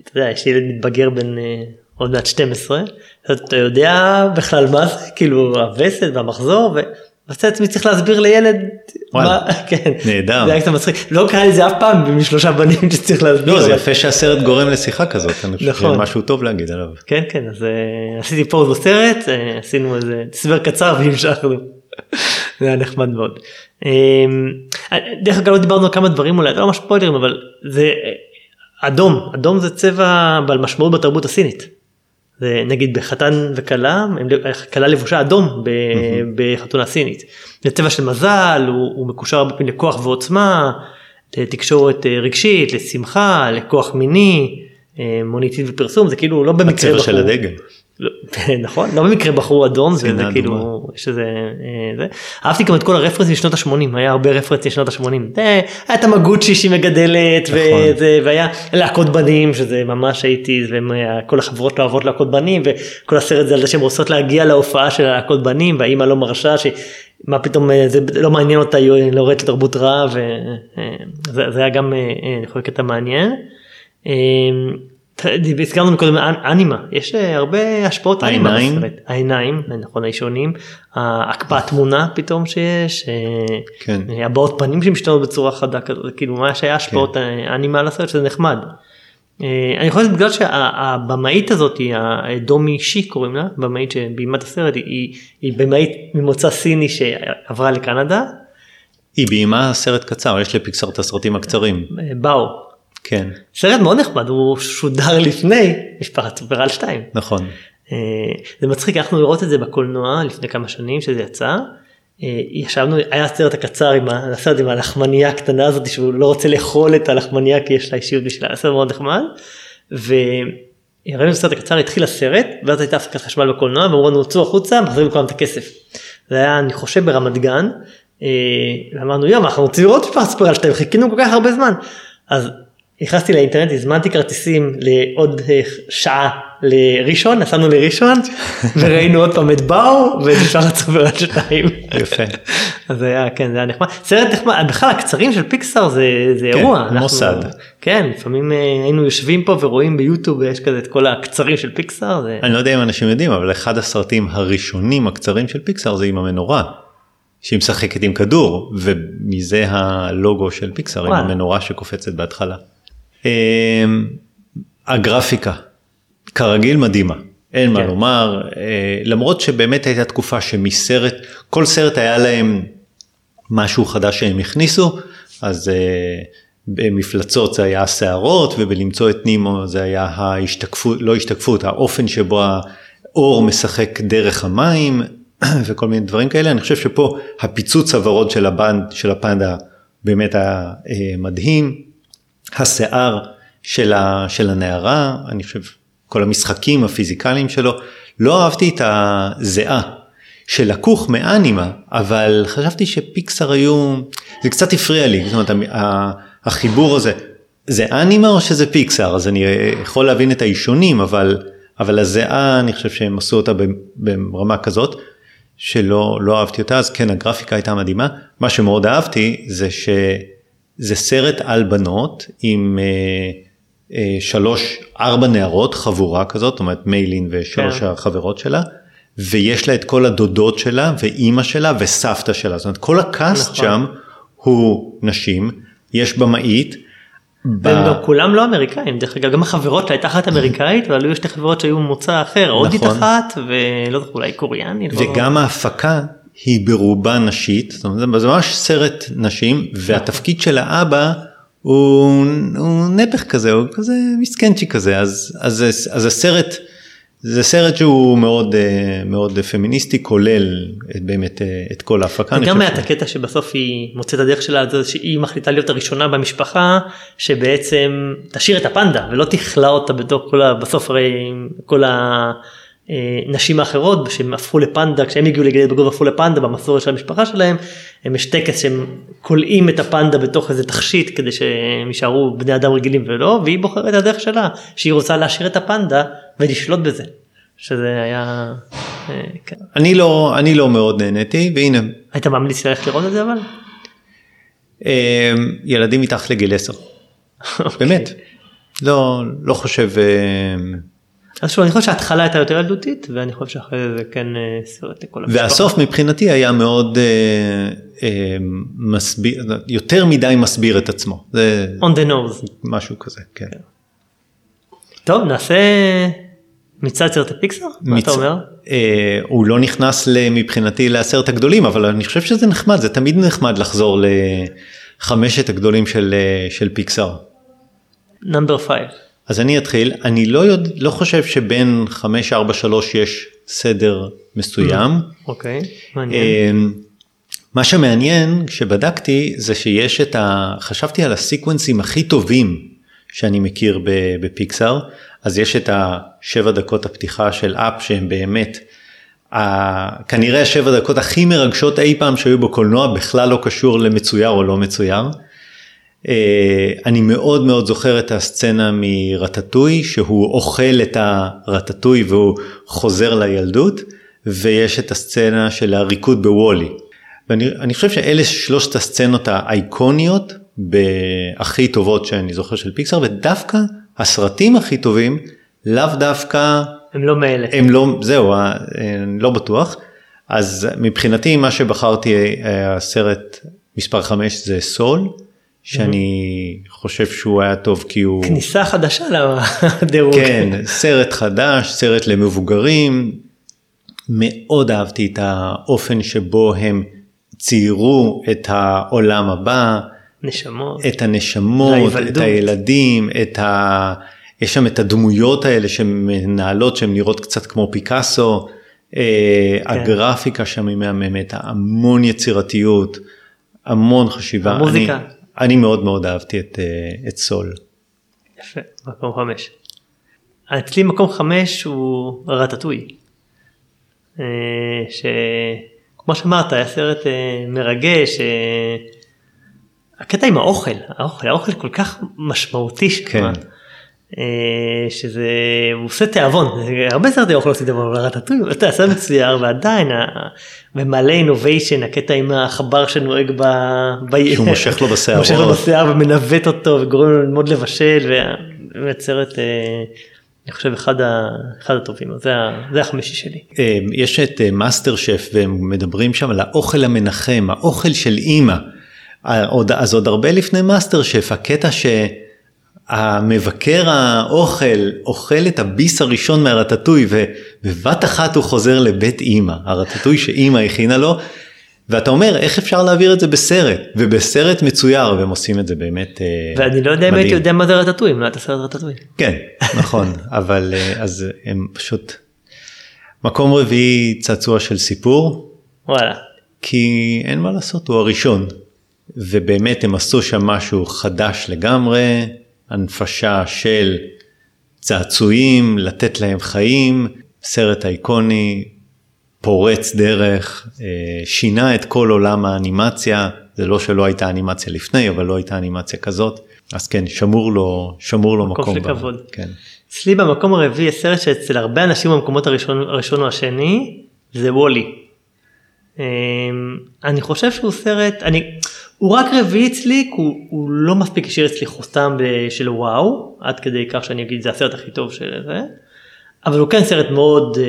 אתה יודע יש לי ילד מתבגר בן אה, עוד מעט 12 אז אתה יודע בכלל מה זה כאילו הווסת והמחזור ו... מצא עצמי צריך להסביר לילד, וואלה, מה, כן, נהדר. זה היה קצת מצחיק, לא קרה לי זה אף פעם משלושה בנים שצריך להסביר, לא, זה יפה שהסרט גורם לשיחה כזאת, אני חושב נכון. שזה משהו טוב להגיד עליו. כן כן אז אה, עשיתי פוז בסרט אה, עשינו איזה הסבר קצר והמשכנו. זה היה נחמד מאוד. אה, דרך אגב לא דיברנו על כמה דברים אולי לא ממש ספוילרים אבל זה אדום אדום זה צבע בעל משמעות בתרבות הסינית. זה נגיד בחתן וכלה כלה לבושה אדום ב- בחתונה סינית. זה צבע של מזל הוא, הוא מקושר הרבה פעמים לכוח ועוצמה לתקשורת אה, רגשית לשמחה לכוח מיני אה, מוניטין ופרסום זה כאילו לא במקרה הצבע של הדגל. לא, נכון לא במקרה בחרו אדום זה, כאילו. יש איזה אה, זה אהבתי גם את כל הרפרנסים משנות ה-80 היה הרבה רפרנסים משנות ה-80 היה את המגוצ'י שהיא מגדלת נכון. והיה להקות בנים שזה ממש הייתי וכל החברות לא אוהבות להקות בנים וכל הסרט זה על זה שהן רוצות להגיע להופעה של להקות בנים והאימא לא מרשה שמה פתאום אה, זה לא מעניין אותה היא לא רואה את התרבות רע וזה זה היה גם אה, אה, אני חושב קטע מעניין. אה, הזכרנו קודם אנימה יש אה, הרבה השפעות אנימה העיניים. בסרט. העיניים נכון האישונים הקפאת תמונה פתאום שיש אה, כן. אה, הבעות פנים שמשתנות בצורה חדה כזאת כאילו ממש היה השפעות כן. אנימה על הסרט שזה נחמד. אה, אני חושב בגלל שהבמאית הזאת דומי שי קוראים לה במאית שביימה את הסרט היא- היא במאית ממוצא סיני שעברה לקנדה היא ביימה סרט קצר, יש לפיקסאר את הסרטים הקצרים. אה, באו. כן, סרט מאוד נחמד הוא שודר לפני משפחת סופרל 2. נכון. אה, זה מצחיק הלכנו לראות את זה בקולנוע לפני כמה שנים שזה יצא. אה, ישבנו היה הסרט הקצר עם הסרט עם הלחמניה הקטנה הזאת שהוא לא רוצה לאכול את הלחמניה כי יש לה אישיות בשבילה הסרט מאוד נחמד. וראינו את הסרט הקצר התחיל הסרט ואז הייתה הפסקת חשמל בקולנוע ואמרו לנו צאו החוצה מחזירים לכולם את הכסף. זה היה אני חושב ברמת גן. אה, ואמרנו יום אנחנו רוצים לראות משפחת סופרל 2 חיכינו כל כך הרבה זמן. אז נכנסתי לאינטרנט הזמנתי כרטיסים לעוד אה, שעה לראשון נסענו לראשון וראינו עוד פעם את באו ואת משפחת סופרל 2. יפה. אז היה כן זה היה נחמד סרט נחמד בכלל הקצרים של פיקסאר זה זה כן, אירוע אנחנו- מוסד. כן לפעמים אה, היינו יושבים פה ורואים ביוטיוב יש כזה את כל הקצרים של פיקסאר זה אני לא יודע אם אנשים יודעים, אבל אחד הסרטים הראשונים הקצרים של פיקסאר זה עם המנורה. שהיא משחקת עם כדור, ומזה הלוגו של פיקסאר, עם. המנורה שקופצת בהתחלה. אמ, הגרפיקה, כרגיל מדהימה, אין מה כן. לומר, אה, למרות שבאמת הייתה תקופה שמסרט, כל סרט היה להם משהו חדש שהם הכניסו, אז אה, במפלצות זה היה הסערות, ובלמצוא את נימו זה היה ההשתקפות, לא השתקפות, האופן שבו אור משחק דרך המים וכל מיני דברים כאלה, אני חושב שפה הפיצוץ הוורוד של, הפנ, של הפנדה באמת היה אה, מדהים, השיער של, ה, של הנערה, אני חושב כל המשחקים הפיזיקליים שלו, לא אהבתי את הזיעה שלקוחה מאנימה, אבל חשבתי שפיקסר היו, זה קצת הפריע לי, זאת אומרת החיבור הזה, זה אנימה או שזה פיקסר, אז אני יכול להבין את האישונים, אבל, אבל הזיעה אני חושב שהם עשו אותה ברמה כזאת, שלא לא אהבתי אותה, אז כן הגרפיקה הייתה מדהימה, מה שמאוד אהבתי זה שזה סרט על בנות עם אה, אה, שלוש, ארבע נערות, חבורה כזאת, זאת אומרת מיילין ושלוש כן. החברות שלה. ויש לה את כל הדודות שלה ואימא שלה וסבתא שלה, זאת אומרת כל הקאסט נכון. שם הוא נשים, יש במאית. ב... גם כולם לא אמריקאים, דרך אגב גם החברות הייתה אחת אמריקאית אבל היו שתי חברות שהיו ממוצא אחר, הודית נכון. אחת ולא זוכר אולי קוריאני. לא וגם. ההפקה היא ברובה נשית, זאת אומרת זה ממש סרט נשים והתפקיד של האבא הוא, הוא נפח כזה, הוא כזה מסכנצ'י כזה, אז, אז, אז הסרט זה סרט שהוא מאוד אה, מאוד פמיניסטי כולל באמת אה, את כל ההפקה. גם היה את הקטע שבסוף היא מוצאת הדרך שלה שהיא מחליטה להיות הראשונה במשפחה שבעצם תשאיר את הפנדה ולא תכלה אותה בתוך כל ה... בסוף הרי כל הנשים האחרות שהם הפכו לפנדה כשהם הגיעו לגדל בגובה הפכו לפנדה במסורת של המשפחה שלהם הם יש טקס שהם כולאים את הפנדה בתוך איזה תכשיט כדי שהם יישארו בני אדם רגילים ולא והיא בוחרת את הדרך שלה שהיא רוצה להשאיר את הפנדה ולשלוט בזה. שזה היה... אה, כן. אני לא, אני לא מאוד נהניתי והנה. היית ממליץ ללכת לראות את זה אבל? אה, ילדים מתחת לגיל 10. אוקיי. באמת. לא, לא חושב... אה, אז שוב אני חושב שההתחלה הייתה יותר ילדותית ואני חושב שאחרי זה כן סרט לכל המשפחה. והסוף מבחינתי היה מאוד אה, אה, מסביר, יותר מדי מסביר את עצמו. זה on the nose. משהו כזה, כן. כן. טוב נעשה מצד סרט הפיקסר? מצ... מה אתה אומר? אה, הוא לא נכנס מבחינתי לעשרת הגדולים אבל אני חושב שזה נחמד זה תמיד נחמד לחזור לחמשת הגדולים של, אה, של פיקסר. Number five. אז אני אתחיל אני לא יודע לא חושב שבין 5 4 3 יש סדר מסוים. אוקיי, אוקיי, מעניין. אה, מה שמעניין כשבדקתי זה שיש את ה... חשבתי על ה sequenceים הכי טובים שאני מכיר בפיקסר אז יש את השבע דקות הפתיחה של אפ שהם באמת ה... כנראה השבע דקות הכי מרגשות אי פעם שהיו בקולנוע בכלל לא קשור למצויר או לא מצויר. אה, אני מאוד מאוד זוכר את הסצנה מרטטוי שהוא אוכל את הרטטוי והוא חוזר לילדות ויש את הסצנה של הריקוד בוולי. ואני חושב שאלה שלושת הסצנות האייקוניות הכי טובות שאני זוכר של פיקסר ודווקא הסרטים הכי טובים לאו דווקא הם לא מאלה. הם לא זהו אני לא בטוח. אז מבחינתי מה שבחרתי אה, הסרט מספר 5 זה סול שאני חושב שהוא היה טוב כי הוא כניסה חדשה לדירוג כן סרט חדש סרט למבוגרים מאוד אהבתי את האופן שבו הם ציירו את העולם הבא נשמות. את הנשמות, את הילדים, את ה... יש שם את הדמויות האלה שמנהלות שהן נראות קצת כמו פיקאסו, אה, כן. הגרפיקה שם היא מהממת, המון יצירתיות, המון חשיבה. המוזיקה. אני, אני מאוד מאוד אהבתי את, אה, את סול. יפה, מקום חמש. אצלי מקום חמש הוא רטטוי. אה, שכמו שאמרת היה סרט מרגש. הקטע עם האוכל, האוכל, האוכל כל כך משמעותי שם, כן. אה, שזה, הוא עושה תיאבון, הרבה סרטי אוכל עושים תיאבון, אבל רטטוי, אתה עושה מצויר ועדיין, במלא אינוביישן, הקטע עם העכבר שנוהג ב... שהוא מושך לו בשיער, מושך לו בשיער ומנווט אותו וגורם לו ללמוד לבשל, ובאמת סרט, אה, אני חושב אחד, ה, אחד הטובים, זה, זה החמישי שלי. אה, יש את מאסטר שף והם מדברים שם על האוכל המנחם, האוכל של אימא. אז עוד הרבה לפני מאסטר שף, הקטע שהמבקר האוכל אוכל את הביס הראשון מהרטטוי ובבת אחת הוא חוזר לבית אימא, הרטטוי שאימא הכינה לו, ואתה אומר איך אפשר להעביר את זה בסרט, ובסרט מצויר והם עושים את זה באמת אה, ואני לא יודע אם הייתי יודע מה זה רטטוי, אם לא הייתה סרט רטטוי. כן, נכון, אבל אה, אז הם פשוט... מקום רביעי צעצוע של סיפור, וואלה. כי אין מה לעשות, הוא הראשון. ובאמת הם עשו שם משהו חדש לגמרי, הנפשה של צעצועים, לתת להם חיים, סרט אייקוני, פורץ דרך, אה, שינה את כל עולם האנימציה, זה לא שלא הייתה אנימציה לפני, אבל לא הייתה אנימציה כזאת, אז כן, שמור לו, שמור לו מקום מקום. של כבוד. כן. אצלי במקום הרביעי הסרט שאצל הרבה אנשים במקומות הראשון, הראשון או השני זה וולי. אני חושב שהוא סרט, אני, הוא רק רביעי אצלי, הוא, הוא לא מספיק השאיר אצלי חותם ב- של וואו, עד כדי כך שאני אגיד זה הסרט הכי טוב של זה, אבל הוא כן סרט מאוד uh,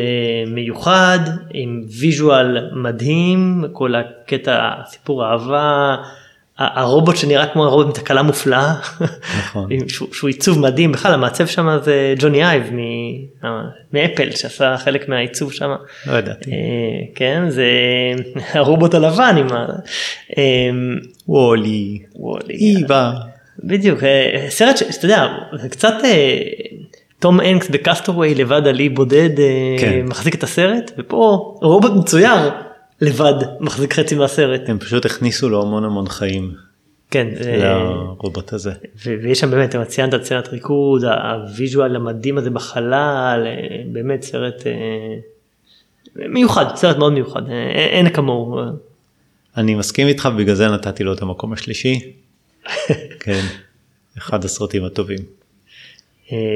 מיוחד, עם visual מדהים, כל הקטע, סיפור אהבה, הרובוט שנראה כמו הרובוט עם תקלה מופלאה, נכון. שהוא, שהוא עיצוב מדהים, בכלל המעצב שם זה ג'וני אייב מ- אה, מאפל שעשה חלק מהעיצוב שם. לא ידעתי. אה, כן זה הרובוט הלבן עם ה... אה, וולי, וולי. איווה. בדיוק אה, סרט שאתה יודע זה קצת תום הנקס ב Cast Away לבד על אי בודד כן. מחזיק את הסרט ופה רובוט מצויר לבד מחזיק חצי מהסרט הם פשוט הכניסו לו המון המון חיים כן לרובוט הזה. ויש שם באמת, אתה ציינת את סצנת ריקוד, ה visual המדהים הזה בחלל, אה, באמת סרט אה, מיוחד, סרט מאוד מיוחד, אה, אין כמוהו. אני מסכים איתך, בגלל זה נתתי לו את המקום השלישי. כן, אחד הסרטים הטובים.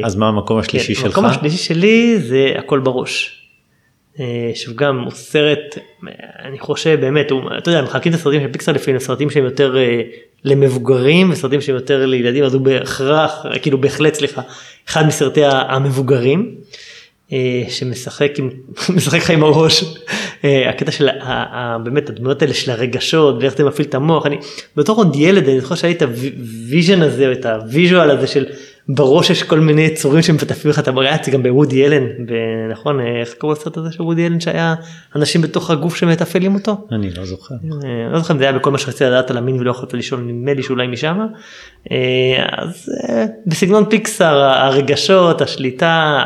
אז מה המקום השלישי כן, שלך? המקום השלישי שלי זה הכל בראש. אה, שהוא גם הוא סרט, אני חושב באמת, הוא, אתה יודע, מחלקים את הסרטים של פיקסר לפעמים לסרטים שהם יותר אה, למבוגרים וסרטים שהם יותר לילדים, אז הוא בהכרח, כאילו בהחלט, סליחה, אחד מסרטי המבוגרים. אה, שמשחק עם, משחק לך עם הראש, הקטע של באמת הדמויות האלה של הרגשות ואיך זה מפעיל את המוח, אני בתור עוד ילד אני זוכר שהיה לי את ה vision הזה, את ה visual הזה של בראש יש כל מיני יצורים שמטפלים לך את המראה, זה גם בוודי אלן, ב- נכון, איך קראו לסרט הזה של וודי אלן שהיה אנשים בתוך הגוף שמתפעלים אותו? אני לא זוכר. אה, לא זוכר אם זה היה בכל מה שרציתי לדעת על המין ולא יכולת לשאול נדמה לי שאולי משם. אה, אז אה, בסגנון פיקסאר הרגשות השליטה.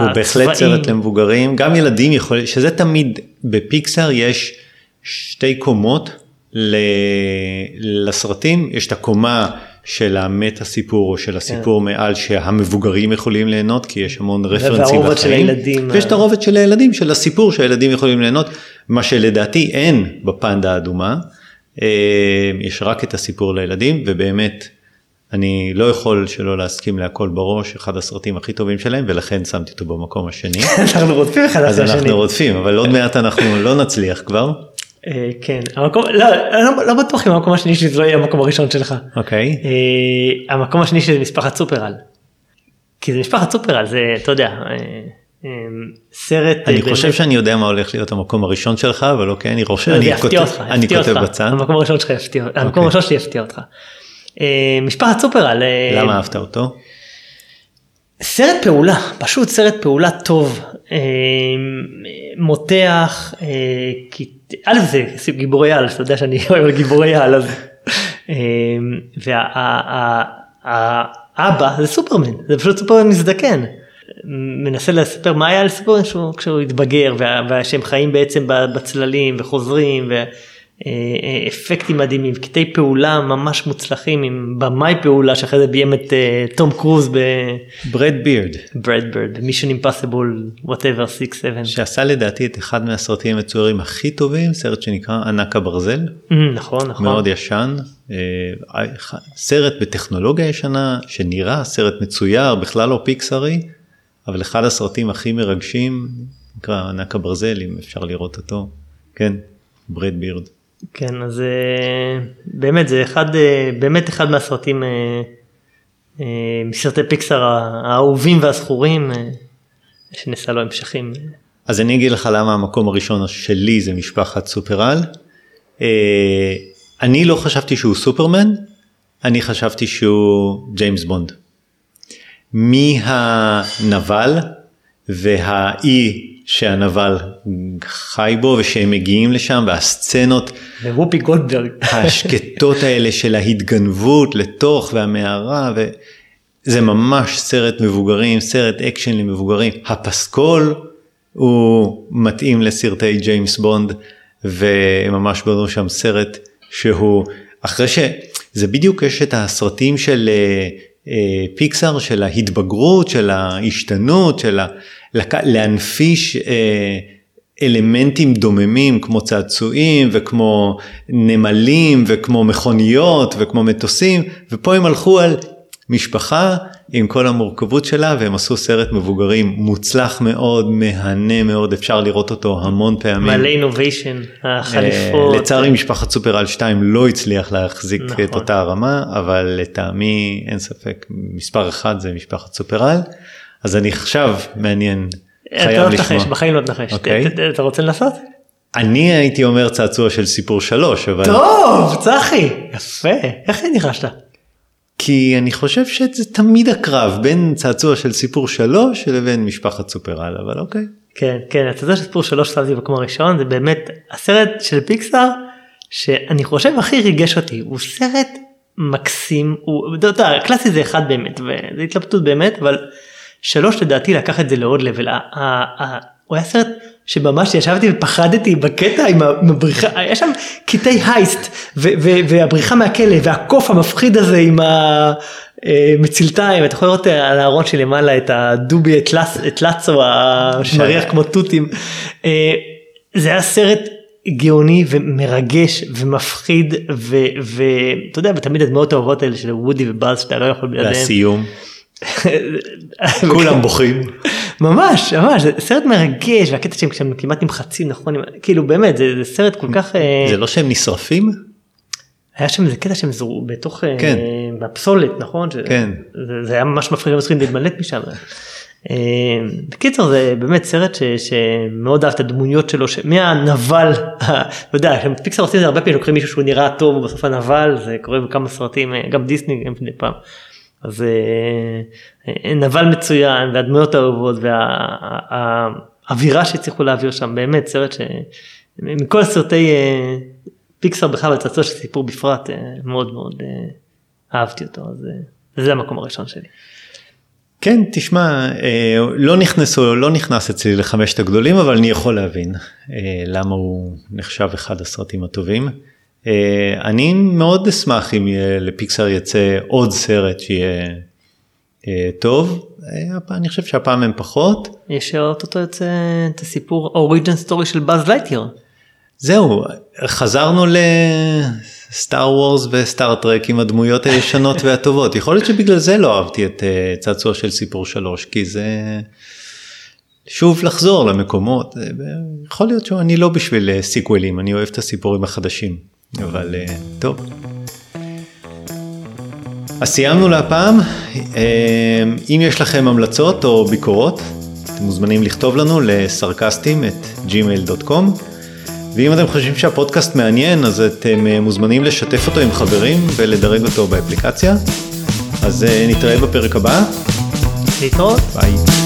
הוא בהחלט. סרט למבוגרים, גם ילדים יכולים, שזה תמיד, בפיקסאר יש שתי קומות ל- לסרטים, יש את הקומה של המטה סיפור או של הסיפור מעל שהמבוגרים יכולים ליהנות כי יש המון רפרנסים והרובד של הילדים, ויש את ה- הרובד של הילדים, של הסיפור שהילדים יכולים ליהנות, מה שלדעתי אין בפנדה האדומה, אה, יש רק את הסיפור לילדים ובאמת אני לא יכול שלא להסכים להכל בראש, אחד הסרטים הכי טובים שלהם ולכן שמתי אותו במקום השני. אנחנו רודפים אחד אז אחרי השני. אנחנו רודפים, אבל עוד מעט אנחנו לא נצליח כבר. אה, כן, המקום, לא, לא, לא בטוח אם המקום השני שלי זה לא יהיה המקום הראשון שלך. אוקיי. אה, המקום השני שלי זה משפחת סופרל. כי זה משפחת סופרל, זה, אתה יודע, אה, אה, סרט... אני באמת- חושב שאני יודע מה הולך להיות המקום הראשון שלך, אבל אוקיי, אני רושם, זה אני אותך, אני כותב אותך. בצד. המקום הראשון שלך יפתיע, המקום אוקיי. הראשון שלי יפתיע אותך. אה, משפחת סופרל. אה, למה אהבת אותו? סרט פעולה, פשוט סרט פעולה טוב, מותח, כי א' זה גיבורי על, אתה יודע שאני אוהב גיבורי על, אז, אה, והאבא זה סופרמן, זה פשוט סופרמן מזדקן, מנסה לספר מה היה לסופרמן כשהוא, התבגר, ושהם חיים בעצם בצללים וחוזרים. אה, אה, אפקטים מדהימים, קטעי פעולה ממש מוצלחים עם במאי פעולה שאחרי זה ביים את אה, תום קרוז בראד בירד, בראד בירד, Mission Impossible, whatever, 6-7. שעשה לדעתי את אחד מהסרטים המצוירים הכי טובים, סרט שנקרא ענק הברזל, נכון, נכון. מאוד ישן, סרט בטכנולוגיה ישנה, שנראה סרט מצויר, בכלל לא פיקסארי, אבל אחד הסרטים הכי מרגשים, נקרא ענק הברזל, אם אפשר לראות אותו, כן, ברד בירד. כן, אז אה, באמת זה אחד, אה, באמת אחד מהסרטים, אה, מסרטי פיקסאר האהובים והזכורים, שנעשה לו המשכים. אז אני אגיד לך למה המקום הראשון שלי זה משפחת סופרל. אני לא חשבתי שהוא סופרמן, אני חשבתי שהוא ג'יימס בונד. מהנבל והאי שהנבל חי בו ושהם מגיעים לשם והסצנות ווופי גולדברג. השקטות האלה של ההתגנבות לתוך והמערה וזה ממש סרט מבוגרים, סרט אקשן למבוגרים. הפסקול הוא מתאים לסרטי ג'יימס בונד וממש בנו שם סרט שהוא אחרי שזה בדיוק יש את הסרטים של אה, אה, פיקסאר של ההתבגרות של ההשתנות של ה... להנפיש אה, אלמנטים דוממים כמו צעצועים וכמו נמלים וכמו מכוניות וכמו מטוסים ופה הם הלכו על משפחה עם כל המורכבות שלה והם עשו סרט מבוגרים מוצלח מאוד, מהנה מאוד, אפשר לראות אותו המון פעמים. מלא אינוביישן, החליפות. לצערי משפחת סופרל 2 לא הצליח להחזיק נכון. את אותה הרמה, אבל לטעמי אין ספק מספר אחד זה משפחת סופרל, אז אני עכשיו מעניין, חייב לא לשמוע. בחיים לא תנחש, אוקיי. אתה רוצה לנסות? אני הייתי אומר צעצוע של סיפור שלוש, אבל... טוב, צחי, יפה, איך ניחשת? כי אני חושב שזה תמיד הקרב בין צעצוע של סיפור שלוש לבין משפחת סופרל אבל אוקיי. כן כן הצעצוע של סיפור שלוש שמתי במקום הראשון זה באמת הסרט של פיקסאר שאני חושב הכי ריגש אותי הוא סרט מקסים הוא אתה יודע, קלאסי זה אחד באמת וזה התלבטות באמת אבל שלוש לדעתי לקח את זה לעוד לבל הוא היה סרט שממש ישבתי ופחדתי בקטע עם הבריחה, היה שם קטעי הייסט והבריחה מהכלא והקוף המפחיד הזה עם המצלתיים, אתה יכול לראות על הארון שלמעלה את הדובי, את לצו שמריח כמו תותים. אה, זה היה סרט גאוני ומרגש ומפחיד ואתה יודע ותמיד הדמעות האהובות האלה של וודי ובאז שאתה לא יכול בלעדיהם. והסיום. כולם בוכים. ממש ממש זה סרט מרגש והקטע שהם כשהם כמעט נמחצים נכון כאילו באמת זה, זה סרט כל כך אה, זה לא שהם נשרפים? היה שם איזה קטע שהם זרו בתוך אה, כן. בפסולת נכון כן. זה, זה היה ממש מפחיד הם צריכים להתמלט משם. אה, בקיצור זה באמת סרט ש, שמאוד אהב את הדמויות שלו מהנבל אתה יודע פיקסר עושים את זה הרבה פעמים לוקחים מישהו שהוא נראה טוב ובסוף הנבל זה קורה בכמה סרטים גם דיסני גם פעם. אז אה, נבל מצוין והדמויות האהובות והאווירה שהצליחו להעביר שם באמת סרט שמכל סרטי אה, פיקסר בכלל וצעצוע של סיפור בפרט אה, מאוד מאוד אהבתי אותו אז זה המקום הראשון שלי. כן תשמע לא נכנסו לא נכנס אצלי לחמשת הגדולים אבל אני יכול להבין למה הוא נחשב אחד הסרטים הטובים. אה, אני מאוד אשמח אם לפיקסאר יצא עוד סרט שיהיה אה, טוב, אה, אני חושב שהפעם הם פחות. יש אותו יוצא את הסיפור origin story של באז לייטייר. זהו, חזרנו לסטאר וורס וסטאר טרק עם הדמויות הישנות והטובות. יכול להיות שבגלל זה לא אהבתי את צעצוע של סיפור שלוש, כי זה שוב לחזור למקומות. יכול להיות שאני לא בשביל סיקווילים, אני אוהב את הסיפורים החדשים. אבל אה, טוב. אז סיימנו להפעם, אה, אם יש לכם המלצות או ביקורות, אתם מוזמנים לכתוב לנו לסרקסטים את gmail.com ואם אתם חושבים שהפודקאסט מעניין אז אתם אה, מוזמנים לשתף אותו עם חברים ולדרג אותו באפליקציה. אז נתראה בפרק הבא. להתראות. ביי.